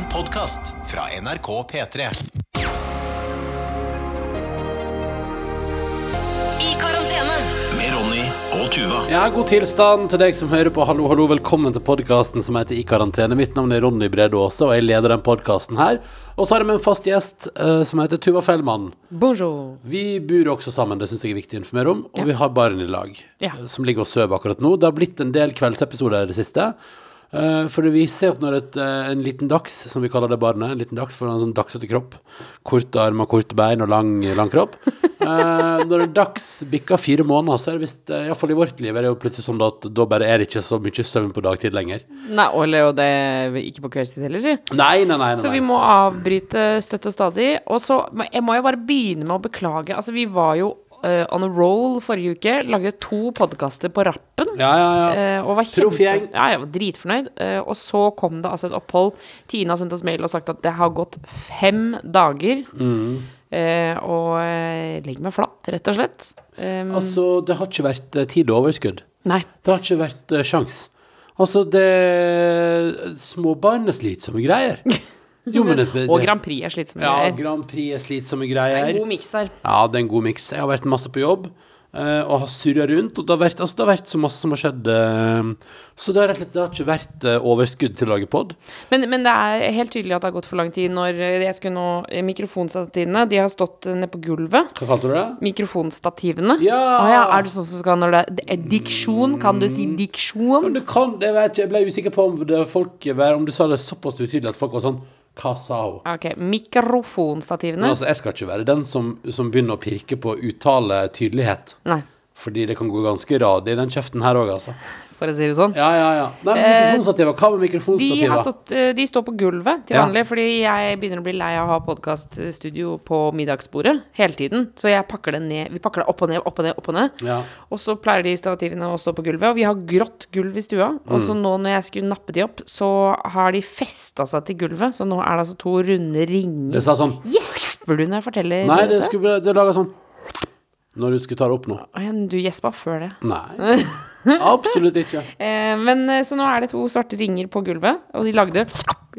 En podkast fra NRK P3. I karantene. Med Ronny og Tuva. Ja, god tilstand til deg som hører på. Hallo, hallo, velkommen til podkasten som heter I karantene. Mitt navn er Ronny Brede Aase, og jeg leder den podkasten her. Og så har jeg med en fast gjest eh, som heter Tuva Fellmann. Bonjour. Vi bor også sammen, det syns jeg er viktig å informere om. Og vi har barn i lag, Ja. eh, som ligger og sover akkurat nå. Det har blitt en del kveldsepisoder i det siste. Eh, for det viser at når et, eh, en liten dags, som vi kaller det barnet, en liten dags for en sånn dagsete kropp, korte armer, korte bein og lang, lang kropp eh, Når en dags bikker fire måneder, så er det visst, uh, iallfall i vårt liv, er det jo plutselig sånn at da bare er det ikke så mye søvn på dagtid lenger. Nei, og det er ikke på kveldstid heller, si. Nei, nei, nei. nei, Så vi må avbryte støtt og stadig. Og så jeg må jo bare begynne med å beklage. Altså, vi var jo eh, on a roll forrige uke. Lagde to podkaster på rappen. Ja, ja, ja. Uh, og var kjempe, ja, jeg var dritfornøyd. Uh, og så kom det altså et opphold. Tina sendte oss mail og sagt at det har gått fem dager. Mm. Og legg meg flatt, rett og slett. Um, Altså, det har ikke vært tid og overskudd. nei. Det har ikke vært uh, sjans. Altså, det Småbarn er slitsomme greier. Jo, men det, det, Og Grand Prix er slitsomme Ja, greier. Grand Prix er slitsomme greier. Det er en god miks der. Ja, det er en god miks. Jeg har vært masse på jobb eh, og har surra rundt. Og det har, vært, altså, det har vært så masse som har skjedd. eh, så det har rett og slett det har ikke vært eh, overskudd til å lage pod. Men, men det er helt tydelig at det har gått for lang tid når jeg skulle nå Mikrofonstativene, de har stått nede på gulvet. Hva kalte du det? Mikrofonstativene. Ja! Ah, ja, er du sånn som skal når det det er diksjon? Kan du si Men diksjon? det kan, jeg, vet ikke, jeg ble usikker på om, det folk, om du sa det såpass utydelig at folk var sånn Sa hun? Ok, Men altså, jeg skal ikke være den som, som begynner å pirke på uttale tydelighet. Nei, Fordi det kan gå ganske radig i den kjeften her òg, altså. for å si det sånn. Ja, ja, ja. Nei, men Eh, mikrofonstativer. Hva med De, har mikrofonstativer? stått, eh, de står på gulvet til Ja. vanlig, fordi jeg begynner å bli lei av å ha podkaststudio på middagsbordet hele tiden. Så jeg pakker det ned. Vi pakker det opp og ned, opp og ned, opp og ned. Ja. Og så pleier de stativene å stå på gulvet, og vi har grått gulv i stua. Og så Mm. nå når jeg skulle nappe de opp, så har de festa seg til gulvet. Så nå er det altså to runde ringer. Det sa sånn Gjesper du når jeg forteller Nei, det skulle bare- det laga sånn Når du skulle ta det opp nå. Du gjespa før det. Nei. Absolutt ikke. Eh, men eh, Så nå er det to svarte ringer på gulvet, og de lagde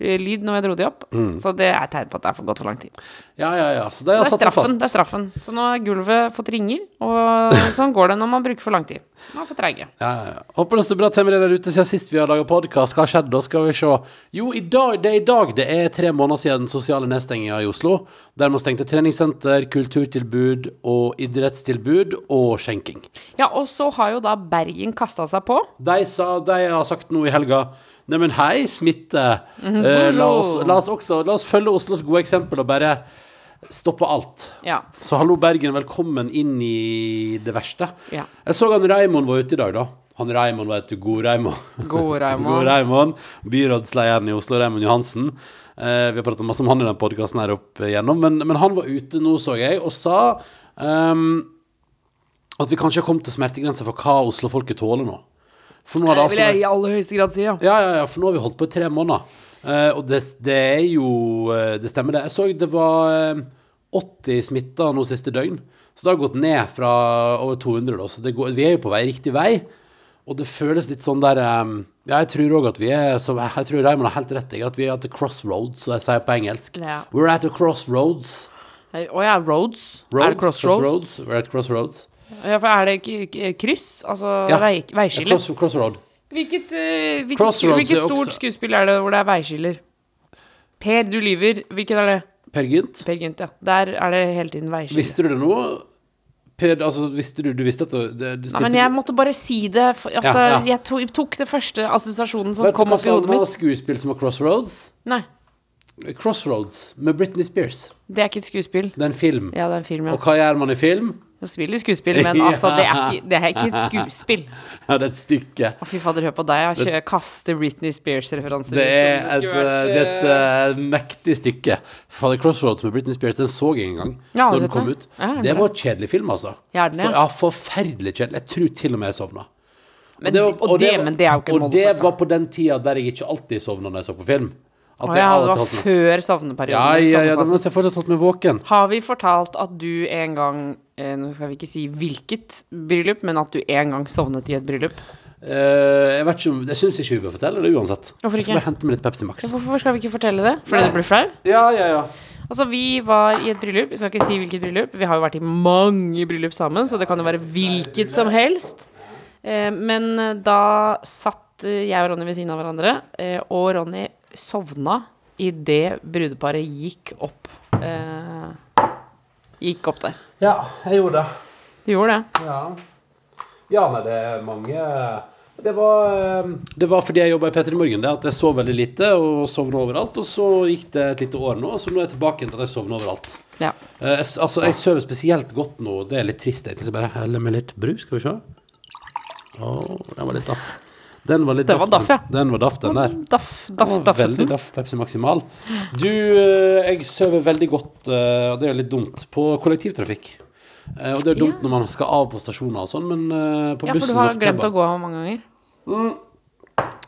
lyd når jeg dro de opp. Mm. Så det er tegn på at det har gått for lang tid. Ja, ja, ja. Så det Så det er straffen. Det er straffen. Så nå har gulvet fått ringer, og sånn går det når man bruker for lang tid. Man er for treige. Ja, ja, ja. Håper det står bra til med dere der ute siden sist vi har laga podkast. Hva har skjedd? Da skal vi se. Jo, i dag, det er i dag det er tre måneder siden den sosiale nedstenginga i Oslo. Der man stengte treningssenter, kulturtilbud og idrettstilbud og skjenking. Ja, og så har jo da Bergen kasta seg på. De, sa, de har sagt nå i helga Neimen, hei, smitte. Mhm, eh, la, oss, la oss også La oss følge Oslos gode eksempel og bare stoppe alt. Ja. Så hallo, Bergen. Velkommen inn i det verste. Ja. Jeg så han Raymond var ute i dag, da. Han Raymond, var du. God Raymond. God Raymond. God Raymond. Byrådslederen i Oslo, Raymond Johansen. Eh, vi har pratet masse om han i den podkasten her opp igjennom, men, men han var ute nå, så jeg, og sa um, at vi kanskje har kommet til smertegrensa for hva Oslo-folket tåler nå. For nå har det Det altså vil jeg i aller høyeste grad si, ja. ja, ja, ja, for nå har vi holdt på i tre måneder. Eh, og det, det er jo eh, Det stemmer, det. Jeg så det var eh, 80 smitta nå siste døgn. Så det har gått ned fra over 200, da. Så det går, vi er jo på vei riktig vei. Og det føles litt sånn der um, Ja, jeg tror òg at vi er som Jeg tror Raymond har helt rett jeg. at vi er at the crossroads, som jeg sier på engelsk. Ja. We're at the crossroads. Å ja, roads. Road, er det crossroads? We're at crossroads. Ja, for er det kryss? Altså Ja. vei, veiskille? Cross, crossroad. Hvilket, uh, hvilket, hvilket er stort skuespill er det hvor det er veiskiller? Per, du lyver. Hvilket er det? Per Gynt. Per Gynt, ja. Der er det hele tiden veiskille. Visste du det nå? Per, altså, visste du, du visste at det, det, det Nei, men jeg måtte bare si det. Altså, Ja, ja. Jeg tok, tok det første assosiasjonen som Vet kom opp i hodet mitt. Vet du hva skuespill som var Crossroads? Nei, Crossroads med Britney Spears. det er ikke et skuespill. Det er en film. Ja, det er en film, ja. Og hva gjør man i film? Jeg spiller skuespill, men altså, det er ikke, det er ikke et skuespill. Ja, det er et stykke. Å, fy fader, hør på deg. Jeg kaster Britney Spears-referanser. Det et, eh, det er et uh, mektig stykke. Fader, Crossroads med Britney Spears, den så jeg en gang Ja, har da den kom den? ut. Ja, Det var en kjedelig film, altså. Ja, den det? For, ja, forferdelig kjedelig. Jeg tror til og med jeg sovna. Men, og det, men det er jo ikke en Og det var på den tida der jeg ikke alltid sovna når jeg så på film. At ja, det var før sovneperioden. Ja, ja, ja, sovnefasen. men jeg har fortsatt holdt meg våken. Har vi fortalt at du en gang Nå skal vi ikke si hvilket bryllup, men at du en gang sovnet i et bryllup? Uh, jeg vet ikke om Jeg syns ikke vi bør fortelle det uansett. Hvorfor Jeg skal bare hente meg litt Pepsi Max. Hvorfor skal vi ikke fortelle det? Fordi du blir flau? Ja, ja, ja. Altså, vi var i et bryllup. Vi skal ikke si hvilket bryllup. Vi har jo vært i mange bryllup sammen, så det kan jo være hvilket som helst. Uh, men eh, da satt eh, jeg og Ronny ved siden av hverandre, uh, og Ronny sovna idet brudeparet gikk opp. Eh, gikk opp der. Ja, jeg gjorde det. Du gjorde det? Ja. ja, nei, det er mange Det var, eh, det var fordi jeg jobba i P3 Morgen, det at jeg sov veldig lite og sovna overalt. Og så gikk det et lite år nå, så nå er jeg tilbake til at jeg sovner overalt. Ja. Eh, jeg, altså, jeg sover spesielt godt nå. Det er litt trist, egentlig. Så jeg bare heller med litt brus, skal vi se. Å, den var litt daff. Den var litt Den var daff, ja. Den var daff, den der. Daff, daff, Den var Veldig daff Pepsi Maximal. Du, eh, jeg sover veldig godt, eh, og det er jo litt dumt, på kollektivtrafikk. Eh, Og det er dumt Ja. når man skal av på stasjoner og sånn, men på bussen Ja, for du har glemt å gå av mange ganger.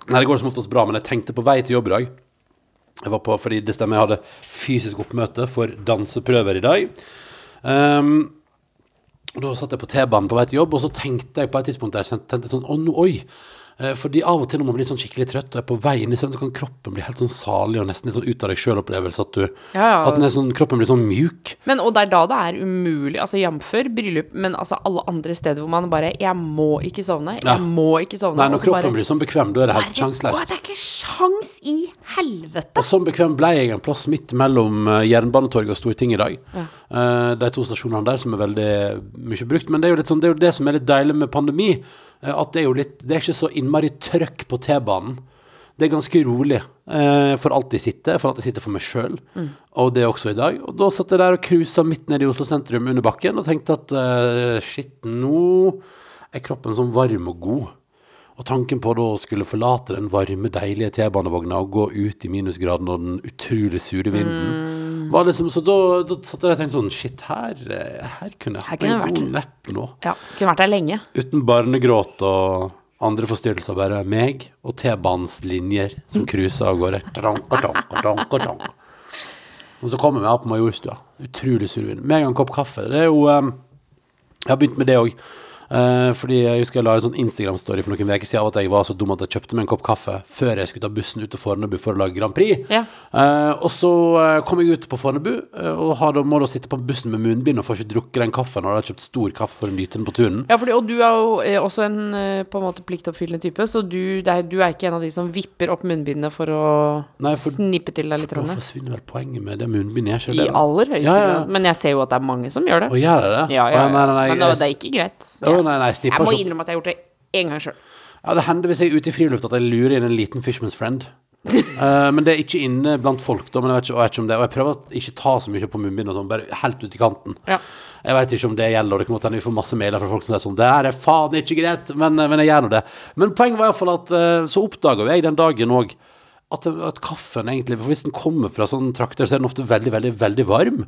Nei, det går som oftest bra, men jeg tenkte på vei til jobb i dag. Jeg var på, fordi det stemmer, jeg hadde fysisk oppmøte for danseprøver i dag. Um, og da satt jeg på T-banen på vei til jobb, og så tenkte jeg på et tidspunkt der jeg tenkte sånn, å, nå, oi. Eh, Fordi av og til når man blir sånn skikkelig trøtt og er på vei inn i søvn, så kan kroppen bli helt sånn salig og nesten litt sånn ut av deg sjøl-opplevelse. At, du, Ja, ja. at den sånn, kroppen blir sånn mjuk. Men, og det er da det er umulig, altså jf. bryllup, men altså alle andre steder hvor man bare Jeg må ikke sovne. Jeg Ja. må ikke sovne. Nei, når kroppen bare- blir sånn bekvem, da er det helt sjanseløst. det er ikke sjans i helvete! Og sånn bekvem ble jeg en plass midt mellom eh, Jernbanetorget og Stortinget i dag. Eh, de to stasjonene der som er veldig mye brukt. Men det er jo, sånn, det, er jo det som er litt deilig med pandemi. Eh, at det er jo litt Det er ikke så innmari trøkk på T-banen. Det er ganske rolig. For får alltid sitte. Jeg får alltid sitte for meg sjøl. Og det også i dag. Og da satt jeg der og cruisa midt nede i Oslo sentrum under bakken og tenkte at uh, shit, nå er kroppen sånn varm og god. Og tanken på da å skulle forlate den varme, deilige T-banevogna og gå ut i minusgraden og den utrolig sure vinden var liksom, Så da, da satt jeg og tenkte sånn Shit, her, eh, her kunne jeg hatt en vært. god nepp nå. Ja, kunne vært der lenge. Uten barnegråt og andre forstyrrelser. Bare meg og T-banens linjer som cruiser av gårde. Og så kommer vi opp på Majorstua. Utrolig sur vind. Med en gang kopp kaffe. Det er jo um, Jeg har begynt med det òg. Fordi jeg husker jeg la en sånn Instagram-story for noen uker siden av at jeg var så dum at jeg kjøpte meg en kopp kaffe før jeg skulle ta bussen ut til Fornebu for å lage Grand Prix. Ja. Uh, og så eh, kom jeg ut på Fornebu og har må da sitte på bussen med munnbind og får ikke drukket den kaffen. Og har kjøpt stor kaffe for å nyte den på turen. Ja, fordi, og du er jo også en på en måte pliktoppfyllende type, så du, er, du er ikke en av de som vipper opp munnbindene for å Nei, for- snippe til deg litt. For Da forsvinner vel poenget med det munnbindet. jeg kjører. I aller høyeste Ja, ja, ja. grad. Men jeg ser jo at det er mange som gjør det. Og gjør det det? Ja, ja, ja. Nei, nei, nei, Men det, jeg, det er ikke greit. Å, nei, nei, jeg må ikke innrømme at jeg har gjort det en gang sjøl. Ja, det hender hvis jeg er ute i friluft at jeg lurer inn en liten Fishman's Friend. uh, men det er ikke inne blant folk, da. Men jeg vet ikke, jeg vet ikke om det Og jeg prøver å ikke ta så mye på munnbind og sånn, bare helt ut i kanten. Ja. Jeg vet ikke om det gjelder, og det kan godt hende vi får masse mailer fra folk som sier sånn Det her er faen ikke greit, men, men jeg gjør nå det. Men poenget var iallfall at uh, så oppdaga jeg den dagen òg at, at kaffen egentlig For hvis den kommer fra sånne trakter, så er den ofte veldig, veldig veldig varm.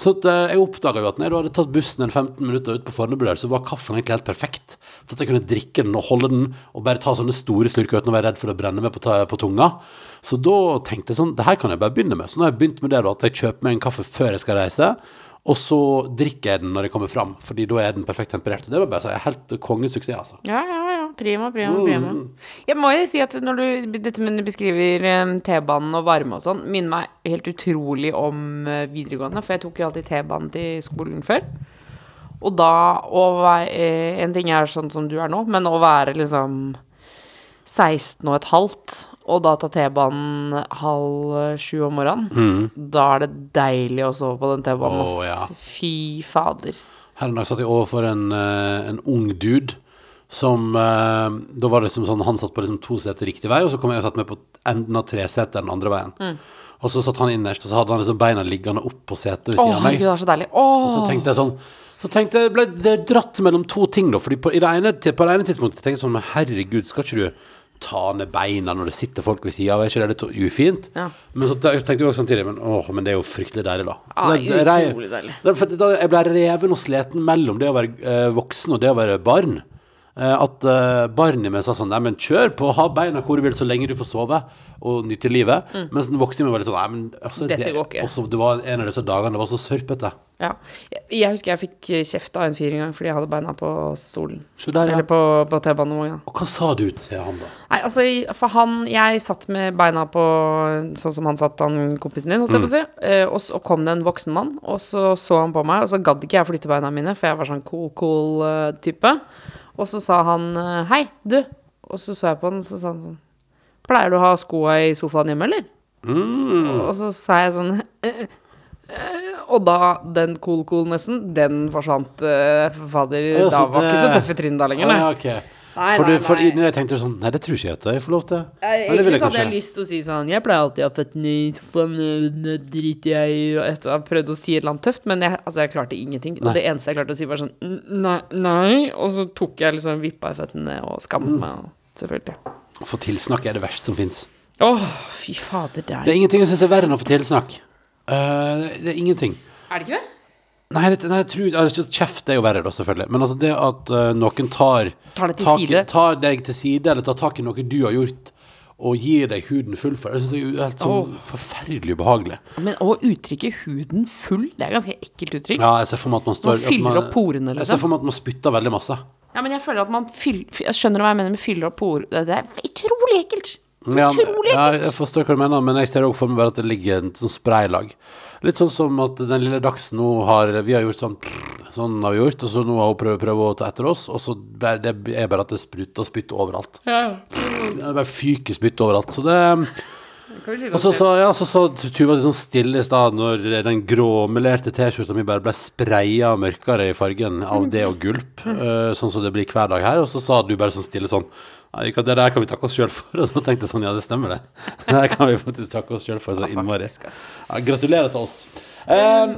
Så at, eh, jeg oppdaga jo at når jeg hadde tatt bussen en 15 minutter ut på Fornebu der, så var kaffen egentlig helt perfekt. Så at jeg kunne drikke den og holde den, og bare ta sånne store slurker uten å være redd for å brenne meg på, på tunga. Så da tenkte jeg sånn Det her kan jeg bare begynne med. Så nå har jeg begynt med det, da, at jeg kjøper meg en kaffe før jeg skal reise. Og så drikker jeg den når jeg kommer fram, Fordi da er den perfekt temperert. Og det var bare så helt kongesuksess, altså. Ja, ja. Prima, prima, Mm. prima. Jeg må jo si at når du, dette med du beskriver eh, T-banen og varme og sånn, minner meg helt utrolig om eh, videregående, for jeg tok jo alltid T-banen til skolen før. Og da å være eh, En ting er sånn som du er nå, men å være liksom 16 og et halvt, og da ta T-banen halv sju om morgenen, da er det deilig å sove på den T-banen. Oh, ja. Fy fader. Her en dag satt jeg overfor en, en ung dude som eh, Da var det som sånn Han satt på liksom to seter riktig vei, og så kom jeg og satt meg på enden av tresetet den andre veien. Mm. Og så satt han innerst, og så hadde han liksom beina liggende opp på setet ved siden av meg. Gud, det var så deilig. Og så tenkte jeg sånn så tenkte jeg, ble det dratt mellom to ting da Fordi på, det ene, på det ene tidspunktet tenkte jeg sånn herregud, skal ikke du ta ned beina når det sitter folk ved siden av? Er ikke det litt ufint? Ja. Men så tenkte jeg også samtidig Men, åh, men det er jo fryktelig deilig da Så Ja, det- det utrolig deilig. Jeg ble reven og sleten mellom det å være eh, voksen og det å være barn at uh, barnet mitt sa sånn Nei, men kjør på, ha beina hvor du vil så lenge du får sove og nyte livet. Mens den voksne var litt sånn Nei, men altså, Mm. Dette det, går ikke. Også, det var en av disse dagene det var så sørpete. Ja. Jeg, jeg husker jeg fikk kjeft av en fyr en gang fordi jeg hadde beina på stolen. Der, ja. Eller på, på T-banevogna. Og hva sa du til han, da? Nei, altså, for han Jeg satt med beina på sånn som han satt, han kompisen din, holdt jeg på å si. Eh, og så kom det en voksen mann, og så så han på meg, og så gadd ikke jeg flytte beina mine, for jeg var sånn cool, cool eh, type. Og så sa han eh, hei, du. Og så så jeg på han, og så sa han sånn Pleier du å ha skoa i sofaen hjemme, eller? Mm. Og så sa jeg sånn «Eh, eh», Og da, den cool-coolnessen, den forsvant, eh, fader. Da var ikke så tøffe trinn da lenger, nei. Ah, ja, ok. Nei, for nei, du, for nei. deg tenkte sånn Nei, det tror ikke jeg at jeg får lov til. Jeg, Eller vil jeg så hadde jeg kanskje? lyst til å si sånn Jeg pleier alltid å ha føttene i sofaen, nå driter jeg i og etter å ha prøvd å si et eller annet tøft, men jeg, altså, jeg klarte ingenting. Nei. Og det eneste jeg klarte å si, var sånn Nei, nei. Og så tok jeg liksom vippa i føttene og skammet Mm. meg, selvfølgelig. Å få tilsnakk er det verste som fins. Åh, fy fader, det Det er er ingenting jeg syns er verre enn å få tilsnakk. Uh, det er ingenting. Er det ikke det? Nei, det, nei jeg tror altså, Kjeft er jo verre, da, selvfølgelig. Men altså det at uh, noen tar Tar det til tak, tar deg til side, eller tar tak i noe du har gjort, og gir deg huden full for det, syns jeg er helt sånn forferdelig ubehagelig. Men å uttrykke huden full, det er ganske ekkelt uttrykk. Ja, jeg ser for meg at man står Man fyller man, opp porene, Jeg ser liksom. for meg at man spytter veldig masse. Ja, men jeg føler at man fyller Jeg skjønner hva jeg mener med fyller opp por... Det er utrolig ekkelt. Ja, Utrolig ja, ekkelt. jeg forstår hva du mener, men jeg ser også for meg bare at det ligger en sånn spraylag. Litt sånn som at den lille Dags nå har Vi har gjort sånn Sånn har vi gjort, og så nå har hun prøvd, prøvd å ta etter oss, og så er det er bare at det spruter spytt overalt. Ja, Det er bare fyker spytt overalt. Så det Og så sa ja, så sa Tuva litt sånn stille i stad når den gråmelerte T-skjorta mi bare ble spraya mørkere i fargen av det og gulp, uh, sånn som det blir hver dag her. Og så sa du bare sånn stille sånn Nei, det der kan vi takke oss sjøl for. Og så tenkte jeg sånn, ja, det stemmer det. Det der kan vi faktisk takke oss sjøl for så innmari. Ja, gratulerer til oss. Eh,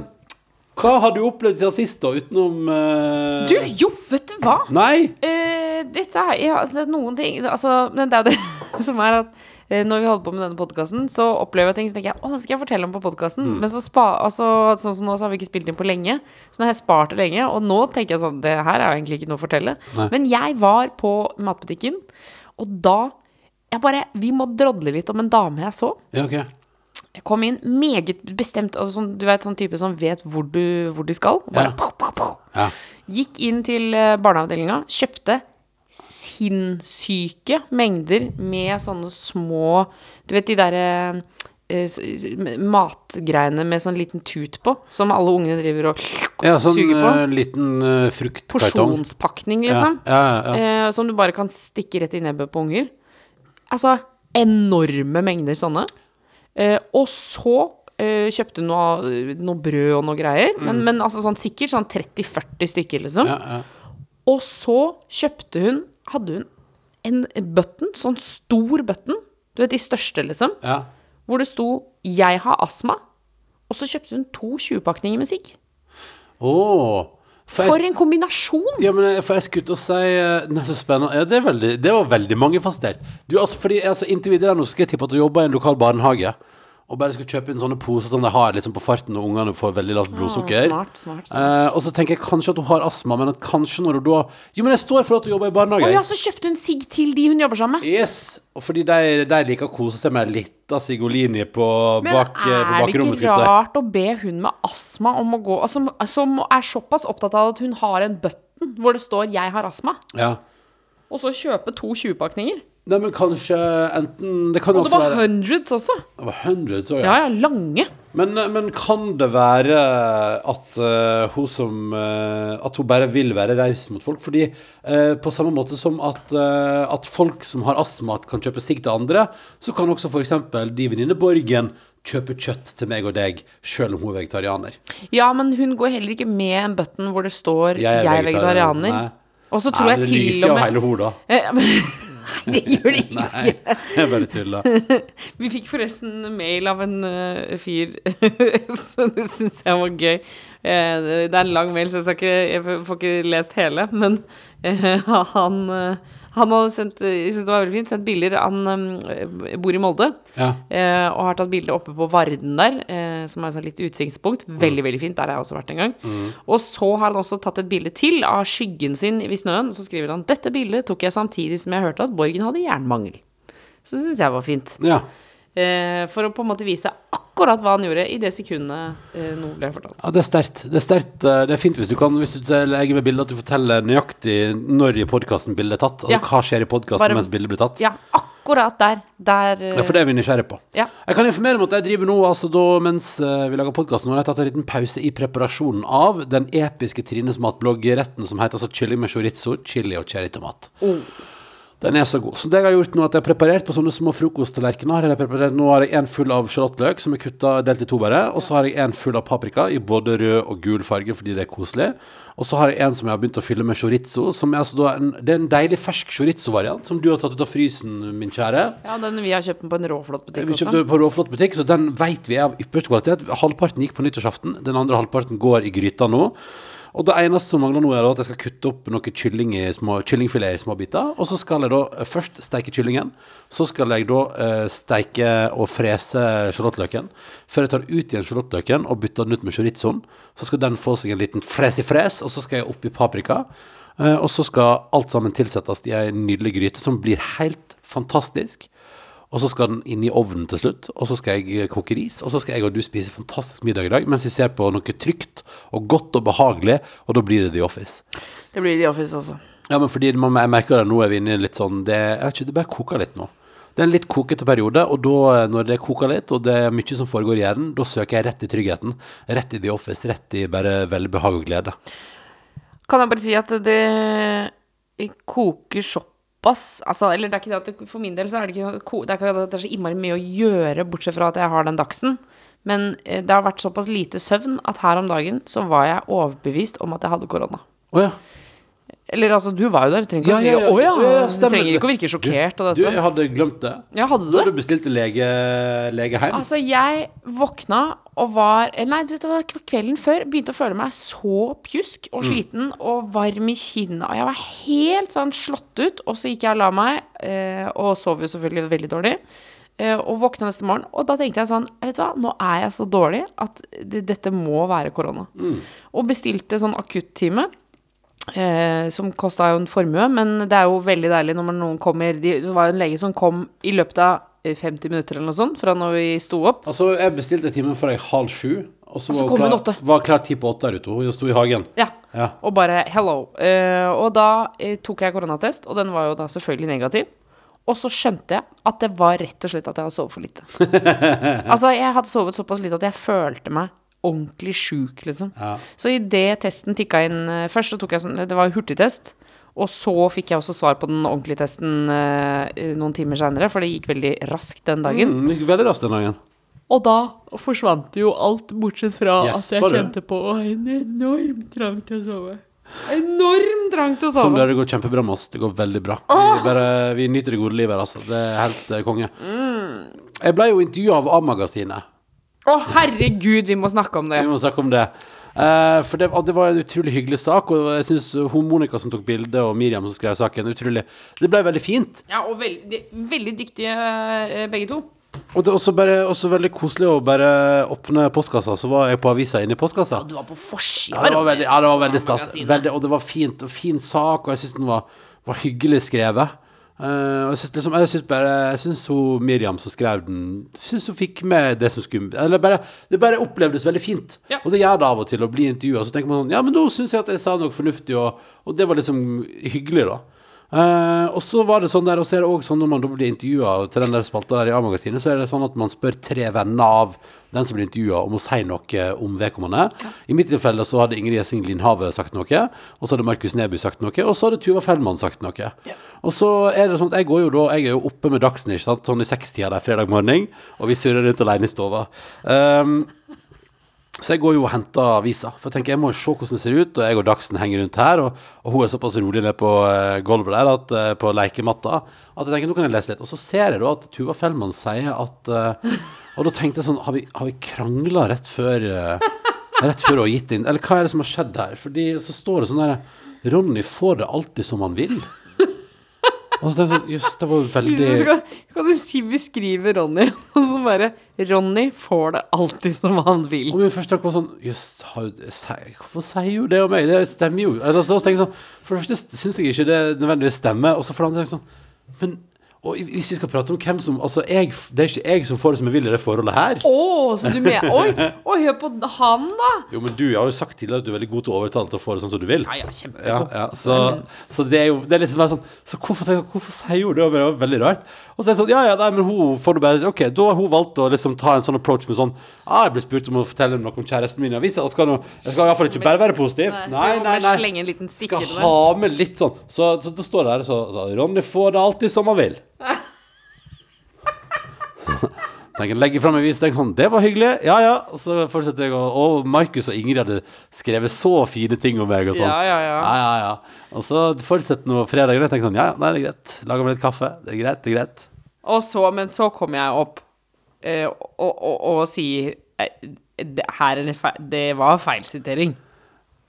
hva har du opplevd siden sist, da, utenom eh, Du, jo, vet du hva? Nei! Eh, dette er ja, altså, det er noen ting Altså, men det er jo det som er at når vi holder på med denne podkasten, så opplever jeg ting så tenker jeg, å, det skal jeg fortelle om på podkasten. Men så spa, altså, sånn som nå, så har vi ikke spilt inn på lenge. Så nå har jeg spart det lenge, og nå tenker jeg sånn Det her er jo egentlig ikke noe å fortelle. Nei. Men jeg var på matbutikken, og da jeg bare, Vi må drodle litt om en dame jeg så. Ja, ok. Jeg kom inn meget bestemt, altså sånn, du vet sånn type som vet hvor, du, hvor de skal. Bare, Ja. pow, pow, pow. Ja. Gikk inn til eh, barneavdelinga, kjøpte sinnssyke mengder med sånne små Du vet de derre eh, matgreiene med sånn liten tut på, som alle ungene driver og ja, sånn suger på. eh, liten uh, fruktkartong. Porsjonspakning, liksom. Ja, ja, ja, ja. Eh, som du bare kan stikke rett i nebbet på unger. Altså enorme mengder sånne. Eh, og så uh, kjøpte noe, noe brød og noe greier. Men, men altså sånn sikkert sånn 30-40 stykker, liksom. Mm. ja, ja. Og så kjøpte hun Hadde hun en button, sånn stor button, du vet de største, liksom, ja. hvor det sto 'Jeg har astma'. Og så kjøpte hun to 20-pakninger med sigg. Oh, for jeg- en kombinasjon! Ja, men jeg- for jeg skulle til å si Nei, er så spennende. Ja, det, veldig, det var veldig mangefasettert. Du, altså, fordi, altså, inntil videre nå skal jeg tippe at du jobber i en lokal barnehage og bare skal kjøpe inn sånne poser som de har liksom på farten når ungene får veldig lavt blodsukker. smart, smart, smart. Eh, og så tenker jeg kanskje at hun har astma, men at kanskje når hun da Jo, men jeg står for at hun jobber i barnehage. Å ja, så kjøpte hun sigg til de hun jobber sammen med. Yes, og fordi de, de liker å kose seg med litt av Sigolini på, Men bak, eh, er det ikke rart å be hun med astma om å gå altså, Som er såpass opptatt av at hun har en button hvor det står 'Jeg har astma', Ja. og så kjøpe to 20-pakninger? Nei, men kanskje enten Det kan jo Og det også var være hundreds også. Det var hundreds også, Ja, ja, lange. Men, men kan det være at eh, hun som eh, At hun bare vil være raus mot folk? Fordi eh, på samme måte som at, eh, at folk som har astma, kan kjøpe sigg til andre, så kan også f.eks. de venninne Borgen kjøpe kjøtt til meg og deg, selv om hun er vegetarianer. Ja, men hun går heller ikke med en button hvor det står 'Jeg er, er vegetarianer». Nei. Og så tror Nei, jeg det til lyser og jo med hele hodet. Eh, Nei, det gjør det ikke. Nei, Jeg bare tulla. Vi fikk forresten mail av en uh, fyr, så det syns jeg var gøy. Uh, det er en lang mail, så jeg, ikke, jeg får ikke lest hele. Men uh, han, han hadde sendt Jeg synes det var veldig fint, sendt bilder. Han um, bor i Molde Ja. eh, og har tatt bilde oppe på Varden der. Eh, som er et litt utsiktspunkt. Veldig, veldig fint. Der har jeg også vært en gang. Mm. Og så har han også tatt et bilde til av skyggen sin i snøen. Og så skriver han dette bildet tok jeg samtidig som jeg hørte at Borgen hadde jernmangel. Så det syns jeg var fint. Ja. Eh, for å på en måte vise akkurat hva han gjorde i det sekundet eh, noe ble fortalt. Ja, det er sterkt. Det er sterkt. eh, Det er fint hvis du kan Hvis du legger med bilde at du forteller nøyaktig når i podkasten bildet er tatt. Altså Ja. hva skjer i podkasten mens bildet blir tatt. Ja, akkurat der. Der Ja, for det er vi nysgjerrige på. Ja. Jeg kan informere om at jeg driver nå, altså da, mens vi lager podkasten, har jeg tatt en liten pause i preparasjonen av den episke Trines matblogg-retten som heter altså kylling med chorizo, chili og cherrytomat. Oh. Den er så god. Så det jeg har gjort nå, at jeg har preparert på sånne små frokosttallerkener. Nå har jeg en full av sjalottløk, som er kutta delt i to bare. Og så har jeg en full av paprika i både rød og gul farge, fordi det er koselig. Og så har jeg en som jeg har begynt å fylle med chorizo. Som er altså da en, det er en deilig fersk chorizo-variant, som du har tatt ut av frysen, min kjære. Ja, den, vi har kjøpt den på en råflott butikk også. Vi kjøpte på Råflott butikk, så den vet vi er av ypperste kvalitet. Halvparten gikk på nyttårsaften, den andre halvparten går i gryta nå. Og det eneste som mangler nå, er at jeg skal kutte opp noe kylling i små, kyllingfilet i små biter. Og så skal jeg da eh, først steike kyllingen. Så skal jeg da eh, steike og frese sjalottløken. Før jeg tar ut igjen sjalottløken og bytter den ut med chorizoen. Så skal den få seg en liten fres i fres, og så skal jeg oppi paprika. Eh, og så skal alt sammen tilsettes i ei nydelig gryte som blir helt fantastisk. Og så skal den inn i ovnen til slutt, og så skal jeg koke ris. Og så skal jeg og du spise fantastisk middag i dag mens vi ser på noe trygt og godt og behagelig, og da blir det The Office. Det blir The Office, altså. Ja, men fordi man, jeg merker det nå er vi inne i litt sånn det, ikke, det bare koker litt nå. Det er en litt kokete periode, og da, når det koker litt, og det er mye som foregår i hjernen, da søker jeg rett i tryggheten. Rett i The Office, rett i bare velbehag og glede. Kan jeg bare si at det koker såpass altså, Eller det er ikke det at det, for min del så er det ikke, det er ikke at det er så innmari mye å gjøre, bortsett fra at jeg har den dagsen. Men eh, det har vært såpass lite søvn at her om dagen så var jeg overbevist om at jeg hadde korona. Oh, ja. Eller altså, du var jo der. Du trenger ikke Ja, å si ja, ja. ja. Du trenger ikke å virke sjokkert av Du, jeg hadde glemt det. Ja, hadde du Da du bestilte lege, lege hjem. Altså, jeg våkna og var Nei, det var kvelden før begynte å føle meg så pjusk Mm. og sliten og varm i kinnet. Og jeg var helt sånn slått ut. Og så gikk jeg og la meg, eh, og sov jo selvfølgelig veldig dårlig. eh, Og våkna neste morgen, og da tenkte jeg sånn Vet du hva, nå er jeg så dårlig at dette må være korona. Mm. Og bestilte sånn akuttime. Eh, som kosta jo en formue, men det er jo veldig deilig når man- noen kommer de, Det var jo en lege som kom i løpet av eh, 50 minutter eller noe sånt, fra når vi sto opp. Altså, jeg bestilte timen for deg halv sju, og så, Og så var, kom hun klar, var klar ti på åtte der ute. Hun sto i hagen. Ja. Ja. Og bare hello. Eh, og da eh, tok jeg koronatest, og den var jo da selvfølgelig negativ. Og så skjønte jeg at det var rett og slett at jeg hadde sovet for lite. altså, jeg hadde sovet såpass lite at jeg følte meg ordentlig sjuk, liksom. Ja. Så idet testen tikka inn eh, først, så tok jeg sånn Det var hurtigtest. Og så fikk jeg også svar på den ordentlige testen eh, noen timer seinere, for det gikk veldig raskt den dagen. Mm, det gikk veldig raskt den dagen. Og da forsvant jo alt, bortsett fra Yes, at jeg bare. kjente på en enorm trang til å sove. Enorm trang til å sove. Som det går kjempebra med oss. Det går veldig bra. Vi, bare, vi nyter det gode livet her, altså. Det er helt eh, konge. Mm. Jeg ble jo intervjua av A-magasinet. Å, herregud, vi må snakke om det. Vi må snakke om det. Eh, for det, det var en utrolig hyggelig sak, og jeg syns hun Monica som tok bildet, og Miriam som skrev saken, utrolig Det ble veldig fint. Ja, og veldig, de, veldig dyktige eh, begge to. Og det er også, bare, også veldig koselig å bare åpne postkassa. Så var jeg på avisa inne i postkassa. Ja, du var på forsida. Ja, det var veldig, ja, det var veldig stas. Veldig, og det var fint, og fin sak, og jeg syns den var, var hyggelig skrevet. Og jeg syns liksom, bare Jeg synes hun Miriam som skrev den, syns hun fikk med det som skulle Eller bare, det bare opplevdes veldig fint. Ja. Og det gjør det av og til å bli intervjua. Så tenker man sånn Ja, men da syns jeg at jeg sa noe fornuftig, og, og det var liksom hyggelig, da. Eh, og så var det sånn der, og så er det også sånn når man blir intervjua til den der spalta der i A-magasinet, så er det sånn at man spør tre venner av den som blir intervjua, om å si noe om vedkommende. I mitt tilfelle så hadde Ingrid Gjessing Lindhave sagt noe, og så hadde Markus Neby sagt noe, og så hadde Tuva Fellmann sagt noe. Og så er det sånn at jeg går jo da, jeg er jo oppe med Dagsnytt, sånn i sekstida der fredag morgen, og vi surrer rundt alene i stova. Um, så jeg går jo og henter avisa, for jeg tenker jeg må jo se hvordan det ser ut, og jeg og Dagsen henger rundt her, og, og hun er såpass rolig nede på eh, gulvet der, at, eh, på lekematta, at jeg tenker nå kan jeg lese litt. Og så ser jeg da at Tuva Fellmann sier at eh, Og da tenkte jeg sånn, har vi, har vi krangla rett før Rett før hun har gitt inn? Eller hva er det som har skjedd her? Fordi så står det sånn der Ronny får det alltid som han vil. Og så sånn, jøss, det var jo veldig kan du si beskrive Ronny, og så bare Ronny får det alltid som han vil. Og min første tanke var sånn Jøss, hvorfor sier hun det om meg? Det stemmer jo. Eller så tenker jeg sånn For det første syns jeg ikke det nødvendigvis stemmer, og så for det andre tenker jeg sånn Men og hvis vi skal prate om hvem som Altså, jeg, det er ikke jeg som får det som jeg vil i det forholdet her. Å, så du mener Oi, oi, hør på han, da! Jo, men du har jo sagt tidligere at du er veldig god til å overtale til å få det sånn som du vil. Ja, ja, Ja, kjempegod. ja, så, så det er jo det er liksom bare sånn Så hvorfor, tenker hvorfor sier hun det? Det var veldig rart. Og så er det sånn Ja, ja, nei, men hun får det bare Ok, da har hun valgt å liksom ta en sånn approach med sånn ah, Jeg ble spurt om å fortelle noe om kjæresten min i avisa, og skal nå Jeg skal iallfall ikke bare være positiv. Nei, Nei, nei, nei. Skal ha med litt sånn. Så, så det står der så, så Ronny får det alltid som han vil. Så tenker jeg legger fram en vis tenker sånn Det var hyggelig. Ja, ja. Og så fortsetter jeg å Og Markus og Ingrid hadde skrevet så fine ting om meg og sånn. Ja, ja, ja. ja, ja, ja. Og så fortsetter nå fredagen. Og jeg tenker sånn Ja, ja, nei, det er greit. Lager meg litt kaffe. Det er greit, det er greit. Og så, men så kommer jeg opp eh, og, og, og sier det, her er det, feil, det var feilsitering.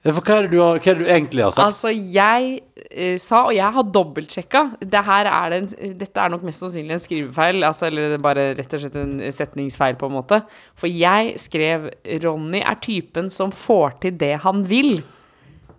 For hva er har, hva er det du egentlig har sagt? Altså, jeg eh, sa, og jeg har dobbeltsjekka det Dette er nok mest sannsynlig en skrivefeil, altså, eller bare rett og slett en setningsfeil, på en måte. For jeg skrev 'Ronny er typen som får til det han vil'.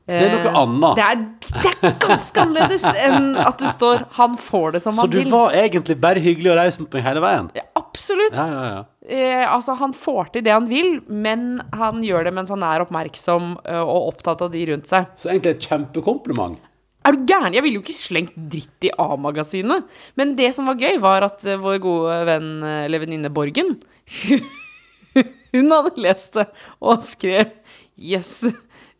Det er noe Eh, annet. Det er, det er ganske annerledes enn at det står 'han får det som Så han du var egentlig bare hyggelig og raus mot meg hele veien? Ja, Absolutt. Ja, ja, ja. Eh, altså, han får til det han vil, men han gjør det mens han er oppmerksom eh, og opptatt av de rundt seg. Så egentlig et kjempekompliment. Er du gæren? Jeg ville jo ikke slengt dritt i A-magasinet. Men det som var gøy, var at eh, vår gode venn eller venninne Borgen Hun hadde lest det og skrev Yes.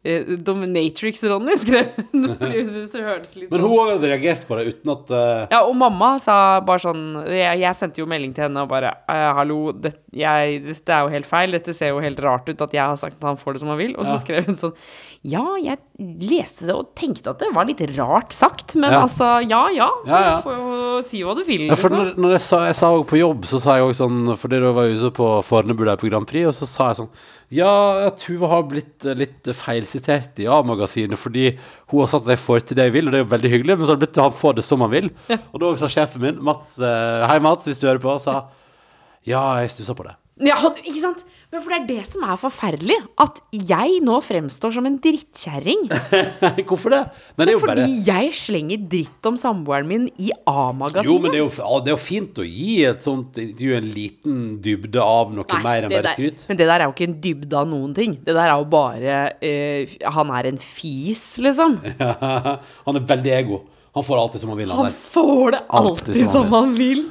Eh, Dominatrix-Ronny, skrev hun. Hun syntes det hørtes litt Men hun hun hadde reagert på det uten at uh... Ja, og mamma sa bare sånn Jeg, jeg sendte jo melding til henne og bare «Eh, Hallo, det, jeg, dette er jo helt feil. Dette ser jo helt rart ut at jeg har sagt at han får det som han vil. Og så Ja. skrev hun sånn Ja, jeg leste det og tenkte at det var litt rart sagt, men Ja. altså, ja ja. Ja, ja. Du får jo si hva du vil. Ja, for liksom. når, når jeg sa, jeg sa på jobb, så sa jeg også sånn Fordi da var jeg ute på Fornebu der på Grand Prix, og så sa jeg sånn Ja, at hun har blitt eh, litt feilsitert i A-magasinet fordi hun har sagt at jeg får til det jeg vil, og det er jo veldig hyggelig, men så har det blitt til han får det som han vil. Og da sa sjefen min, Mats eh, Hei, Mats, hvis du hører på, sa Ja, jeg stussa på det. Ja, ikke sant? Men for det er det som er forferdelig. At jeg nå fremstår som en drittkjerring. Hvorfor det? Nei, det er jo Fordi bare jeg slenger dritt om samboeren min i A-magasinet. Jo, men det er jo, det er jo fint å gi et sånt intervju en liten dybde av noe Nei, mer enn bare der- skryt. Men det der er jo ikke en dybde av noen ting. Det der er jo bare uh, Han er en fis, liksom. han er veldig ego. Han får alltid som han vil. Han Han får det Alltid alltid som som han vil.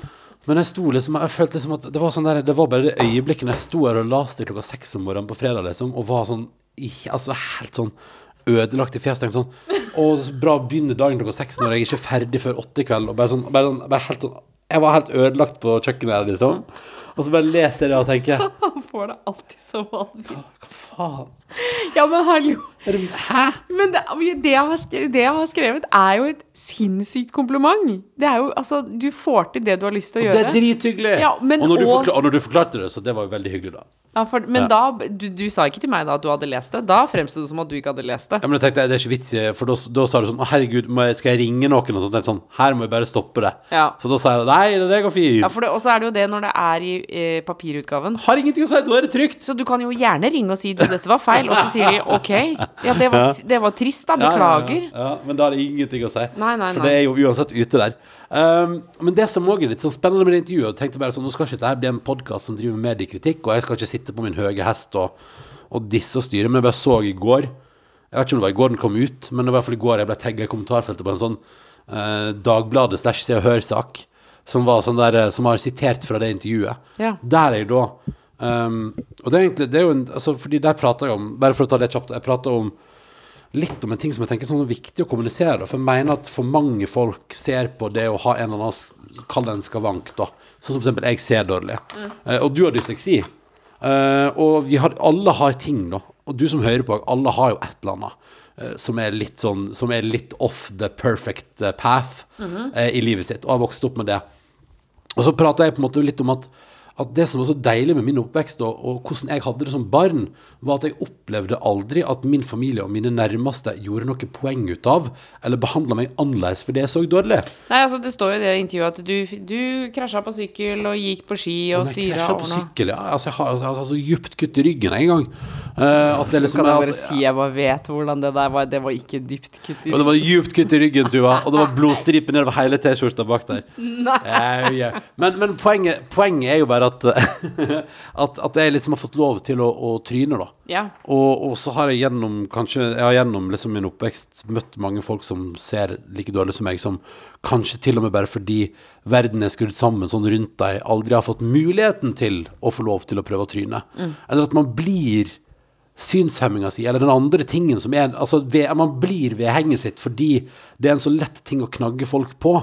Men jeg sto liksom Jeg følte liksom at det var sånn der Det var bare det øyeblikket jeg sto her og laste klokka seks om morgenen på fredag, liksom, og var sånn ikke, Altså helt sånn ødelagt i fjeset. Tenkte sånn Å, så bra å begynne dagen klokka seks når jeg er ikke er ferdig før åtte i kveld. Og bare sånn, bare sånn bare helt sånn Jeg var helt ødelagt på kjøkkenet liksom. Og så bare leser jeg det og tenker Han får det alltid som vanlig. Hva faen? Ja, men hallo. Er det, hæ? Men det, det, jeg har skrevet, det jeg har skrevet, er jo et sinnssykt kompliment. Det er jo Altså, du får til det du har lyst til å og gjøre. Det er drithyggelig! Ja, men og, når og- og når du forklarte det, så det var jo veldig hyggelig, da. Ja, for, men Ja. da du, du sa ikke til meg da at du hadde lest det. Da fremsto det som at du ikke hadde lest det. Ja, men jeg tenkte, det er ikke vits i For da, da sa du sånn Å, herregud, må jeg, skal jeg ringe noen? Og så sånn Her må jeg bare stoppe det. Ja. Så da sa jeg nei, det, det går fint. Ja, for det, Og så er det jo det når det er i papirutgaven. Har ingenting å si, da er det trygt. Så du kan jo gjerne ringe og si du, dette var feil, og så sier de ok. Ja, det var, det var trist, da. Ja, ja, ja. Beklager. Ja, men da er det ingenting å si. Nei, nei, For det er jo uansett ute der. Um, men det som også er litt sånn spennende med det intervjuet, og tenkte bare sånn, nå skal ikke dette bli en podkast som driver med mediekritikk, og jeg skal ikke sitte på min høye hest og, og disse og styre, men jeg bare så i går Jeg vet ikke om det var i går den kom ut, men det var i hvert fall i går jeg ble tagga i kommentarfeltet på en sånn uh, Dagbladet slash Se og Hør-sak, som var sånn der, eh, som har sitert fra det intervjuet. Ja. Der er jeg da um, Og det er egentlig det er jo en, altså, Fordi der prater jeg om Bare for å ta det kjapt, jeg prater om litt om en ting som jeg tenker er sånn viktig å kommunisere. da, For jeg mener at for mange folk ser på det å ha en eller annen Kall det en skavank, da. Sånn som eksempel jeg ser dårlig. Eh, og du har dysleksi. Uh, og vi har, alle har ting, da. Og du som hører på, alle har jo et eller annet. Eh, Som er litt sånn Som er litt off the perfect eh, path eh, i livet sitt, og har vokst opp med det. Og så prata jeg på en måte litt om at at det som var så deilig med min oppvekst, og, og hvordan jeg hadde det som barn, var at jeg opplevde aldri at min familie og mine nærmeste gjorde noe poeng ut av, eller behandla meg annerledes fordi jeg så dårlig. Nei, altså Det står jo i det intervjuet at du, du krasja på sykkel og gikk på ski og Men jeg krasja på sykkel, ja. Altså, jeg har altså, jeg har så djupt kutt i ryggen en gang. Eh, at det liksom Kan jeg bare at- si jeg bare vet hvordan det der var? Det var ikke dypt kutt i Og det var dypt kutt i ryggen, Tuva. Og det var blodstriper nedover hele T-skjorta bak der. Ja, ja. Men, men poenget, poenget er jo bare at, at, at jeg liksom har fått lov til å, å tryne, da. Ja. Og, og så har jeg gjennom kanskje Jeg har gjennom liksom min oppvekst møtt mange folk som ser like dårlig som meg, som kanskje til og med bare fordi verden er skrudd sammen sånn rundt deg, aldri har fått muligheten til å få lov til å prøve å tryne. Eller at man blir synshemminga si, eller den andre tingen som er Altså, ved, man blir ved henget sitt fordi det er en så lett ting å knagge folk på.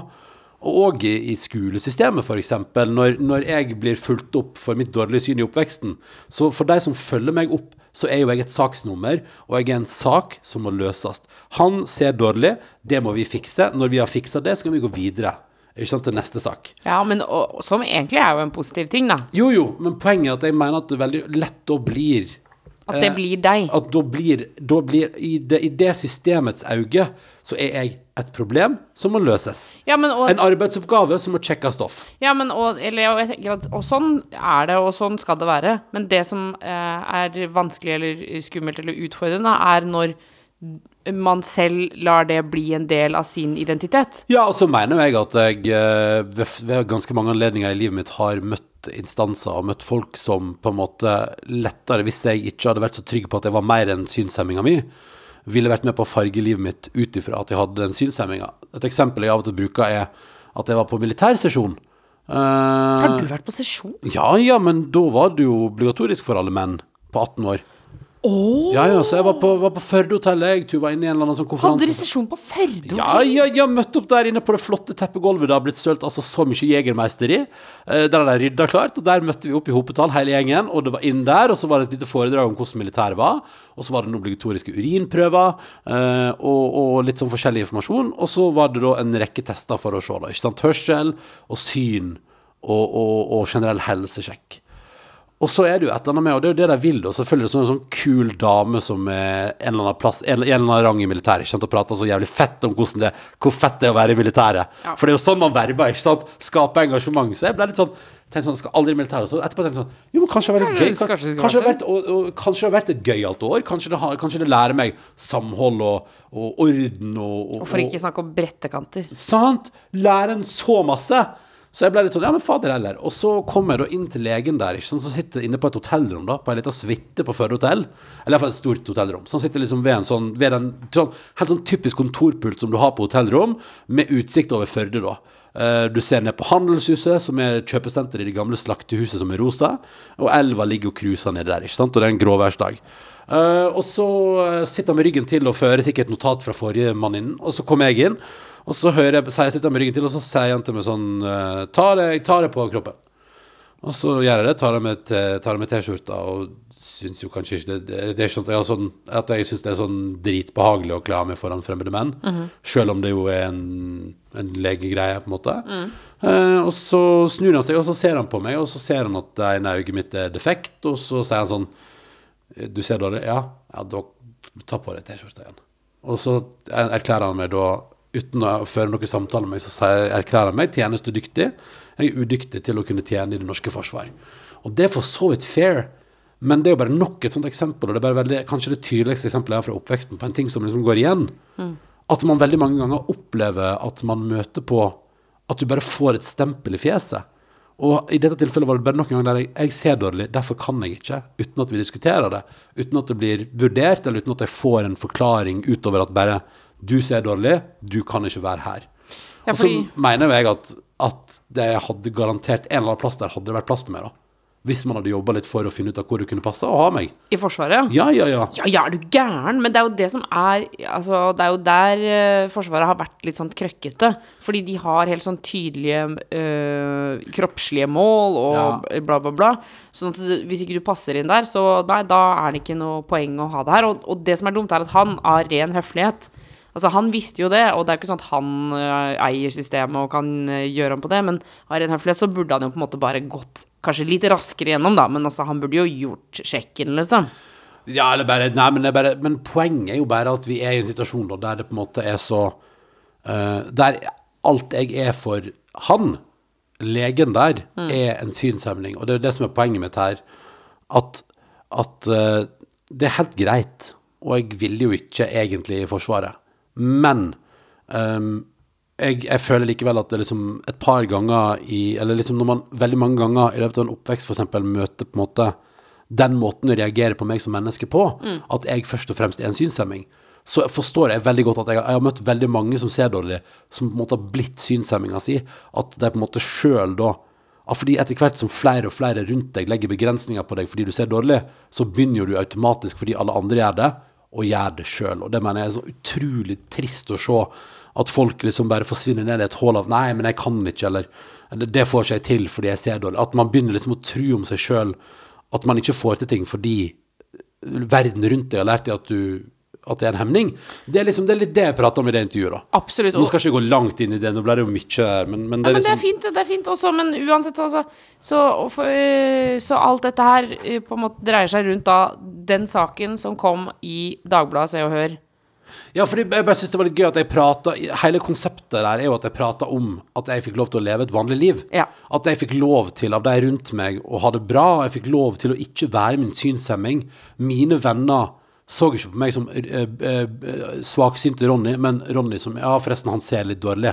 Og i, i skolesystemet, f.eks. Når, når jeg blir fulgt opp for mitt dårlige syn i oppveksten. Så for de som følger meg opp, så er jo jeg et saksnummer, og jeg er en sak som må løses. Han ser dårlig, det må vi fikse. Når vi har fiksa det, så kan vi gå videre. Ikke sant, til neste sak. ja, men og, som egentlig er jo en positiv ting, da. Jo, jo, men poenget er at jeg mener at det veldig lett da blir At det Eh, blir deg. At da blir, da blir i, det, I det systemets auge så er jeg et problem som må løses. Ja, men og, En arbeidsoppgave som må sjekkes off. ja, men og, eller, og, og sånn er det, og sånn skal det være. Men det som eh, er vanskelig eller skummelt eller utfordrende, er når man selv lar det bli en del av sin identitet. Ja, og så mener jeg at jeg eh, ved, ved ganske mange anledninger i livet mitt har møtt instanser og møtt folk som på en måte lettere, hvis jeg ikke hadde vært så trygg på at jeg var mer enn synshemminga mi, ville vært med på å farge livet mitt ut ifra at jeg hadde den synshemminga. Et eksempel jeg av og til bruker, er at jeg var på militærsesjon. Uh, Har du vært på sesjon? Ja, ja, men da var det jo obligatorisk for alle menn på 18 år. Ja, ja, så jeg var på, var på Førdehotellet, jeg. Tuva i en eller annen sånn Hadde konferanse. dere sesjon på Førde? Ja, ja, ja, møtte opp der inne på det flotte teppegulvet. Det har blitt sølt altså så mye Jegermeister i. Eh, der har de rydda klart, og der møtte vi opp i hopetall, hele gjengen. Og det var inn der, og så var det et lite foredrag om hvordan militæret var. Og så var det den obligatoriske urinprøver, eh, og, og litt sånn forskjellig informasjon. Og så var det da en rekke tester for å se, da. Ikke sant. Hørsel og syn og, og, og generell helsesjekk. Og så er det jo et eller annet med, og det er jo det de vil, da. Selvfølgelig sånn en sånn kul dame som er en eller annen plass, en, en eller annen rang i militæret, ikke sant, og prater så jævlig fett om hvordan det, hvor fett det er å være i militæret. Ja. For det er jo sånn man verver, ikke sant. Skape engasjement. Så jeg ble litt sånn tenkte sånn, skal aldri i militæret. Så etterpå tenkte jeg sånn, jo, men kanskje det gøy. Kanskje Kanskje har vært og, og, kanskje det har vært et gøyalt år. Kanskje det, har, kanskje det lærer meg samhold og, og orden og, og, Og for ikke snakke om brettekanter. Sant? Lære en så masse. Så jeg ble litt sånn, ja, men fader heller. Og så kommer jeg da inn til legen der, ikke sant, som sitter inne på et hotellrom, da, på en liten suite på Førde hotell. Eller iallfall et stort hotellrom. Så han sitter liksom ved en sånn, ved en sånn, helt sånn typisk kontorpult som du har på hotellrom, med utsikt over Førde, da. Eh, Du ser ned på Handelshuset, som er kjøpesenteret i det gamle slaktehuset som er rosa, og elva ligger og cruiser nede der, ikke sant, og det er en gråværsdag. Eh, og så eh, sitter han med ryggen til og fører sikkert et notat fra forrige mann inn, og så kommer jeg inn, og så hører jeg, sier jeg sitter med ryggen til, og så sier jenta meg sånn eh, ta det, Jeg tar det på kroppen. Og så gjør jeg det, tar det med, med T-skjorta, og syns jo kanskje ikke det, det, det er sånn at jeg, sånn, at jeg syns det er sånn dritbehagelig å kle av meg foran fremmede menn, selv om det jo er en, en legegreie, på en måte. Eh, og så snur han seg, og så ser han på meg, og så ser han at det ene øyet mitt er defekt, og så sier han sånn Du ser dårlig? Ja. ja da ta på deg T-skjorta igjen. Og så erklærer han meg da, uten å føre noen samtale med meg, så erklærer jeg meg tjenestedyktig. Jeg er udyktig til å kunne tjene i det norske forsvar. Og det er for så vidt fair, men det er jo bare nok et sånt eksempel, og det er veldig, kanskje det tydeligste eksempelet jeg har fra oppveksten, på en ting som liksom går igjen. At man veldig mange ganger opplever at man møter på at du bare får et stempel i fjeset. Og i dette tilfellet var det bare noen ganger der jeg, jeg ser dårlig, derfor kan jeg ikke, uten at vi diskuterer det. Uten at det blir vurdert, eller uten at jeg får en forklaring utover at bare du ser dårlig, du kan ikke være her. Ja, og så mener jeg at, at det hadde garantert en eller annen plass der hadde det vært plass til meg, da. Hvis man hadde jobba litt for å finne ut av hvor det kunne passe å ha meg. I Forsvaret? Ja, ja, ja. Ja, ja, er du gæren? Men det er jo det som er Altså, det er jo der uh, Forsvaret har vært litt sånn krøkkete. Fordi de har helt sånn tydelige uh, kroppslige mål og bla, bla, bla. Sånn at hvis ikke du passer inn der, så nei, da er det ikke noe poeng å ha det her. Og, og det som er dumt, er at han av ren høflighet Altså, han visste jo det, og det er ikke sånn at han uh, eier systemet og kan uh, gjøre om på det, men av ren høflighet så burde han jo på en måte bare gått kanskje litt raskere gjennom, da, men altså, han burde jo gjort sjekken, liksom. Ja, eller bare Nei, men, bare, men poenget er jo bare at vi er i en situasjon da, der det på en måte er så uh, Der alt jeg er for han, legen der, er en synshemning. Og det er jo det som er poenget mitt her. At, at det er helt greit, og jeg ville jo ikke egentlig i Forsvaret. Men um, jeg, jeg føler likevel at det liksom et par ganger i Eller liksom når man veldig mange ganger i løpet av en oppvekst eksempel møter på en måte den måten å reagere på meg som menneske på, at jeg først og fremst er en synshemming, så forstår jeg veldig godt at jeg, har- jeg har møtt veldig mange som ser dårlig, som på en måte har blitt synshemminga si, at de på en måte sjøl da fordi etter hvert som flere og flere rundt deg legger begrensninger på deg fordi du ser dårlig, så begynner jo du automatisk fordi alle andre gjør det, og gjør det sjøl. Og det mener jeg er så utrolig trist å se. At folk liksom bare forsvinner ned i et hull av 'nei, men jeg kan ikke', eller, 'det får jeg til fordi jeg ser dårlig'. At man begynner liksom å tro om seg sjøl at man ikke får til ting fordi verden rundt deg har lært deg at du at det er en hemning. Det er liksom det er litt det jeg prater om i det intervjuet. da. Absolutt. Nå skal jeg ikke gå langt inn i det, nå ble det jo mye her, men, men det Ja, er liksom... det er liksom fint, det er fint også, men uansett så, så, øh, så alt dette her øh, på en måte dreier seg rundt da den saken som kom i Dagbladet Se og Hør. Ja, for jeg bare synes det var litt gøy at jeg prata Hele konseptet der er jo at jeg prata om at jeg fikk lov til å leve et vanlig liv. Ja. At jeg fikk lov til av de rundt meg å ha det bra. Jeg fikk lov til å ikke være min synshemming. Mine venner så ikke på meg som eh, eh, eh, svaksynte Ronny, men Ronny som Ja, forresten, han ser litt dårlig.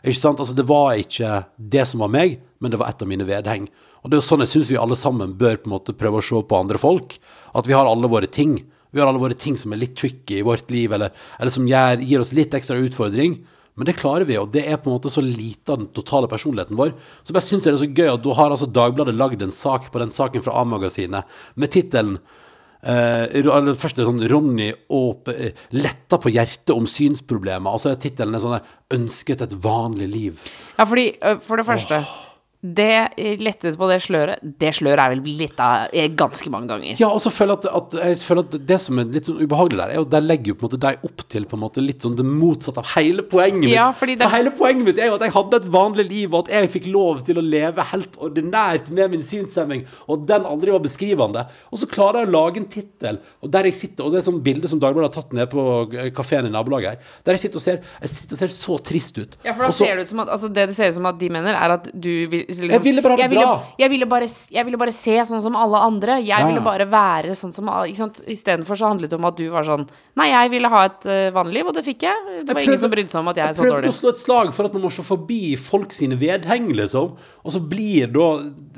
Ikke sant? Altså, det var ikke det som var meg, men det var et av mine vedheng. Og det er jo sånn jeg syns vi alle sammen bør på en måte prøve å se på andre folk. At vi har alle våre ting. Vi har alle våre ting som er litt tricky i vårt liv, eller, eller som gir, gir oss litt ekstra utfordring. Men det klarer vi, og det er på en måte så lite av den totale personligheten vår. Så bare syns jeg det er så gøy at da har altså Dagbladet lagd en sak på den saken fra A-magasinet med tittelen eh, eller Først er det sånn Ronny og eh, letta på hjertet om synsproblemer. Og så er tittelen sånn der 'Ønsket et vanlig liv'. Ja, fordi, øh, for det første Det øh, lettet på det sløret Det sløret er vel litt av øh, ganske mange ganger. Ja, og så føler jeg at, at, jeg føler at det som er litt sånn ubehagelig der, er jo der legger jo på en måte deg opp til på en måte litt sånn det motsatte av hele poenget mitt. Ja, fordi det- For hele poenget mitt er jo at jeg hadde et vanlig liv, og at jeg fikk lov til å leve helt ordinært med min synshemming, og at den aldri var beskrivende. Og så klarer jeg å lage en tittel, og der jeg sitter, og det er sånn bilde som Dagbladet har tatt ned på kafeen i nabolaget her, der jeg sitter og ser, jeg sitter og ser så trist ut. Ja, for da Også, ser det ut som at Altså, det det ser ut som at de mener, er at du vil liksom, Jeg ville bare ha det bra. Jeg ville, bare, jeg ville bare se sånn som alle andre. Jeg Ja, ville bare være sånn som alle. Istedenfor så handlet det om at du var sånn Nei, jeg ville ha et uh, vanlig liv, og det fikk jeg. Det var prøvde, ingen som brydde seg om at jeg er så dårlig. Jeg prøvde å slå et slag for at man må se forbi folk sine vedheng, liksom. Og så blir da,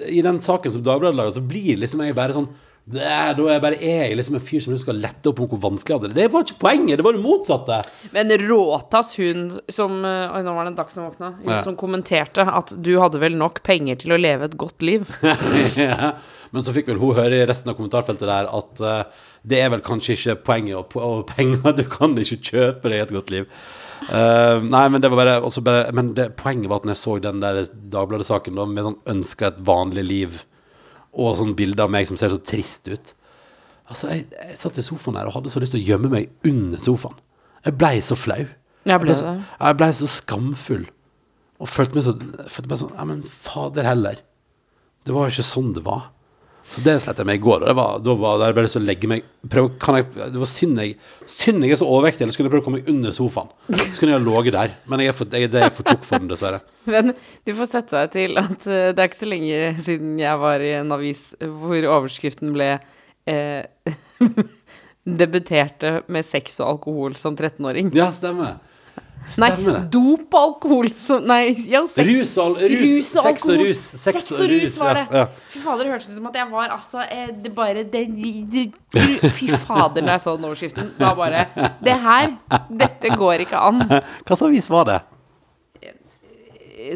i den saken som Dagbladet lager, så blir liksom jeg bare sånn "Bæ, Da er jeg bare jeg liksom en fyr som skal lette opp om hvor vanskelig hadde det. Det var ikke poenget, det var det motsatte. Men Råtass, hun som øh, Oi, nå var det en dag som våkna. Hun Ja. som kommenterte at du hadde vel nok penger til å leve et godt liv. Ja. Men så fikk vel hun høre i resten av kommentarfeltet der at uh, det er vel kanskje ikke poenget og, og penger. Du kan ikke kjøpe deg et godt liv. Uh, nei, men det var bare, bare Men det, poenget var at når jeg så den der Dagbladet-saken da, med sånn 'ønska et vanlig liv' og sånn bilde av meg som ser så trist ut Altså, jeg, jeg satt i sofaen her og hadde så lyst til å gjemme meg under sofaen. Jeg blei så flau. Jeg ble så, ble så skamfull. Og følte meg så følte meg sånn Ja, men fader heller. Det var jo ikke sånn det var. Så det slet jeg med i går. Og det var, da var det bare lyst til legge meg prøv, kan jeg, Det var synd jeg Synd jeg er så overvektig, eller skulle jeg prøve å komme meg under sofaen. Så kunne jeg ha ligget der. Men jeg er for, jeg, det er for tjukk for den, dessverre. Men du får sette deg til at eh, det er ikke så lenge siden jeg var i en avis hvor overskriften ble eh, Debuterte med sex og alkohol som 13-åring. Ja, stemmer. Nei, dop og alkohol som Nei, ja, sex. Rus og, rus, rus, sex og rus. Sex, og rus var det. Ja, ja. Fy fader, det hørtes ut som at jeg var altså eh, Det bare det, Fy fader, når jeg så den overskriften. Da bare Det her, dette går ikke an. Hva slags avis var det?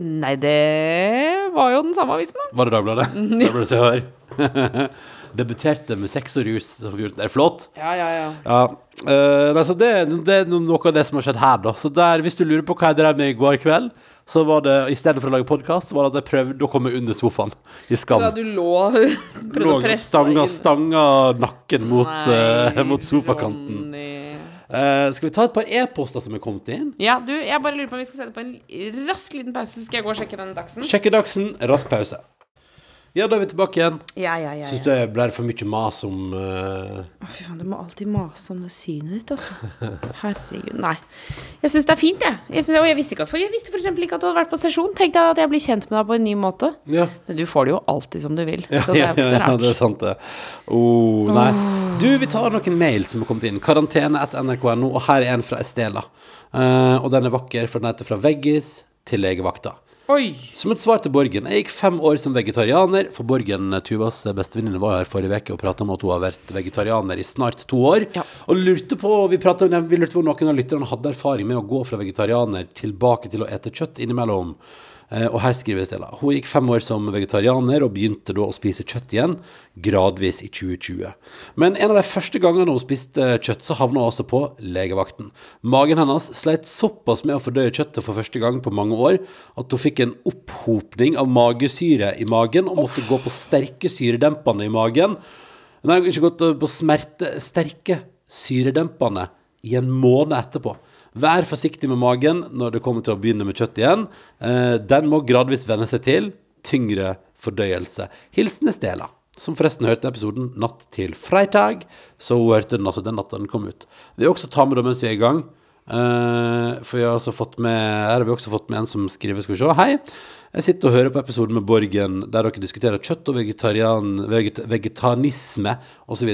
Nei, det var jo den samme avisen, da. Var det Dagbladet? Dagbladet Se og Hør. Debuterte med sex og rus. som 14. Er flott? Ja, ja, ja. Ja. eh, altså det, det er noe av det som har skjedd her, da. Så der, hvis du lurer på hva jeg drev med i går kveld, så var det i stedet for å lage podkast, var det at jeg prøvde å komme under sofaen i Skam. Ja, du lå Prøvde Lå å presse stanga, stanga nakken mot, Nei, uh, mot sofakanten. Eh, skal vi ta et par e-poster som er kommet inn? Ja, du, jeg bare lurer på om vi skal sette på en rask liten pause, så skal jeg gå og sjekke den dagsen. Sjekkedagsen, rask pause. Ja, da er vi tilbake igjen. Ja, ja, ja. Syns du det ble for mye mas om Å, Fy faen, du må alltid mase om det synet ditt, altså. Herregud. Nei. Jeg syns det er fint, jeg. jeg synes, og jeg visste ikke at for Jeg visste f.eks. ikke at du hadde vært på sesjon. Tenkte jeg at jeg blir kjent med deg på en ny måte. Ja. Men du får det jo alltid som du vil. Ja, det er ja, det er sant, det. Oh, nei. Du, vi tar noen mail som har kommet inn. Karantene etter nrk.no, og her er en fra Estela. Uh, og den er vakker, for den heter 'Fra veggis til legevakta'. Oi! Som et svar til Borgen. Jeg gikk fem år som vegetarianer, for Borgen, Tuvas bestevenninne, var her forrige uke og prata om at hun har vært vegetarianer i snart to år. Ja. Og lurte på, vi, pratet, vi lurte på om noen av lytterne hadde erfaring med å gå fra vegetarianer tilbake til å ete kjøtt innimellom. Eh, og her skriver Stella. Hun gikk fem år som vegetarianer og begynte da å spise kjøtt igjen, gradvis i 2020. Men en av de første gangene hun spiste kjøtt, så havna hun også på legevakten. Magen hennes sleit såpass med å fordøye kjøttet for første gang på mange år at hun fikk en opphopning av magesyre i magen og måtte gå på sterke syredempende i magen. Nei, ikke gått på smerte, sterke syredempende i en måned etterpå. Vær forsiktig med magen når det kommer til å begynne med kjøtt igjen. Eh, den må gradvis venne seg til tyngre fordøyelse. Hilsen Estela, som forresten hørte episoden natt til freitag, så hun hørte den altså den natta den kom ut. Vi vil også ta med det mens vi er i gang. eh, for vi har også fått med, her har vi også fått med en som skriver Skal vi se. Hei. Jeg sitter og hører på episoden med Borgen der dere diskuterer kjøtt og veget, vegetanisme osv.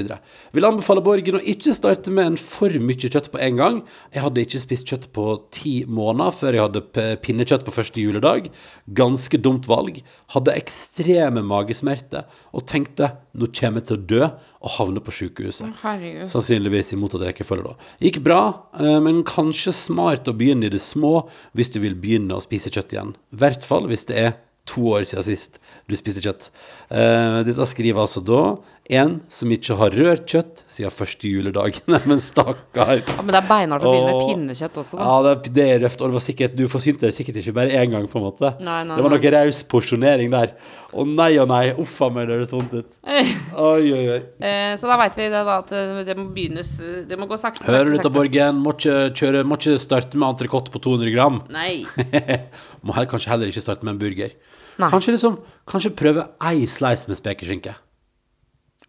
Vil anbefale Borgen å ikke starte med en for mye kjøtt på en gang. Jeg hadde ikke spist kjøtt på ti måneder før jeg hadde pinnekjøtt på første juledag. Ganske dumt valg. Hadde ekstreme magesmerter og tenkte nå kommer jeg til å dø og havne på sykehuset. Herregud. Sannsynligvis i motsatt rekkefølge, da. Gikk bra, eh, men kanskje smart å begynne i det små hvis du vil begynne å spise kjøtt igjen. I hvert fall hvis det er to år siden sist du spiste kjøtt. Uh, dette skriver altså da en som ikke har rørt kjøtt siden første juledag. Neimen, stakkar. Ja, men det er beinhardt å begynne med pinnekjøtt også, da. Ja, det, det er røft. Og det var sikkert, du forsynte deg sikkert ikke bare én gang, på en måte. Nei, nei, det var noe raus porsjonering der. Å nei og nei. Uff a meg, det høres vondt ut. Oi, oi, oi. Eh, så da veit vi det, da, at det, det må begynnes Det må gå sakte. Hører du sakte, Borgen? Må ikke, kjøre, må ikke starte med entrecôte på 200 gram. Nei. må her, kanskje heller ikke starte med en burger. Nei. Kanskje liksom, kanskje prøve ei slice med spekeskinke.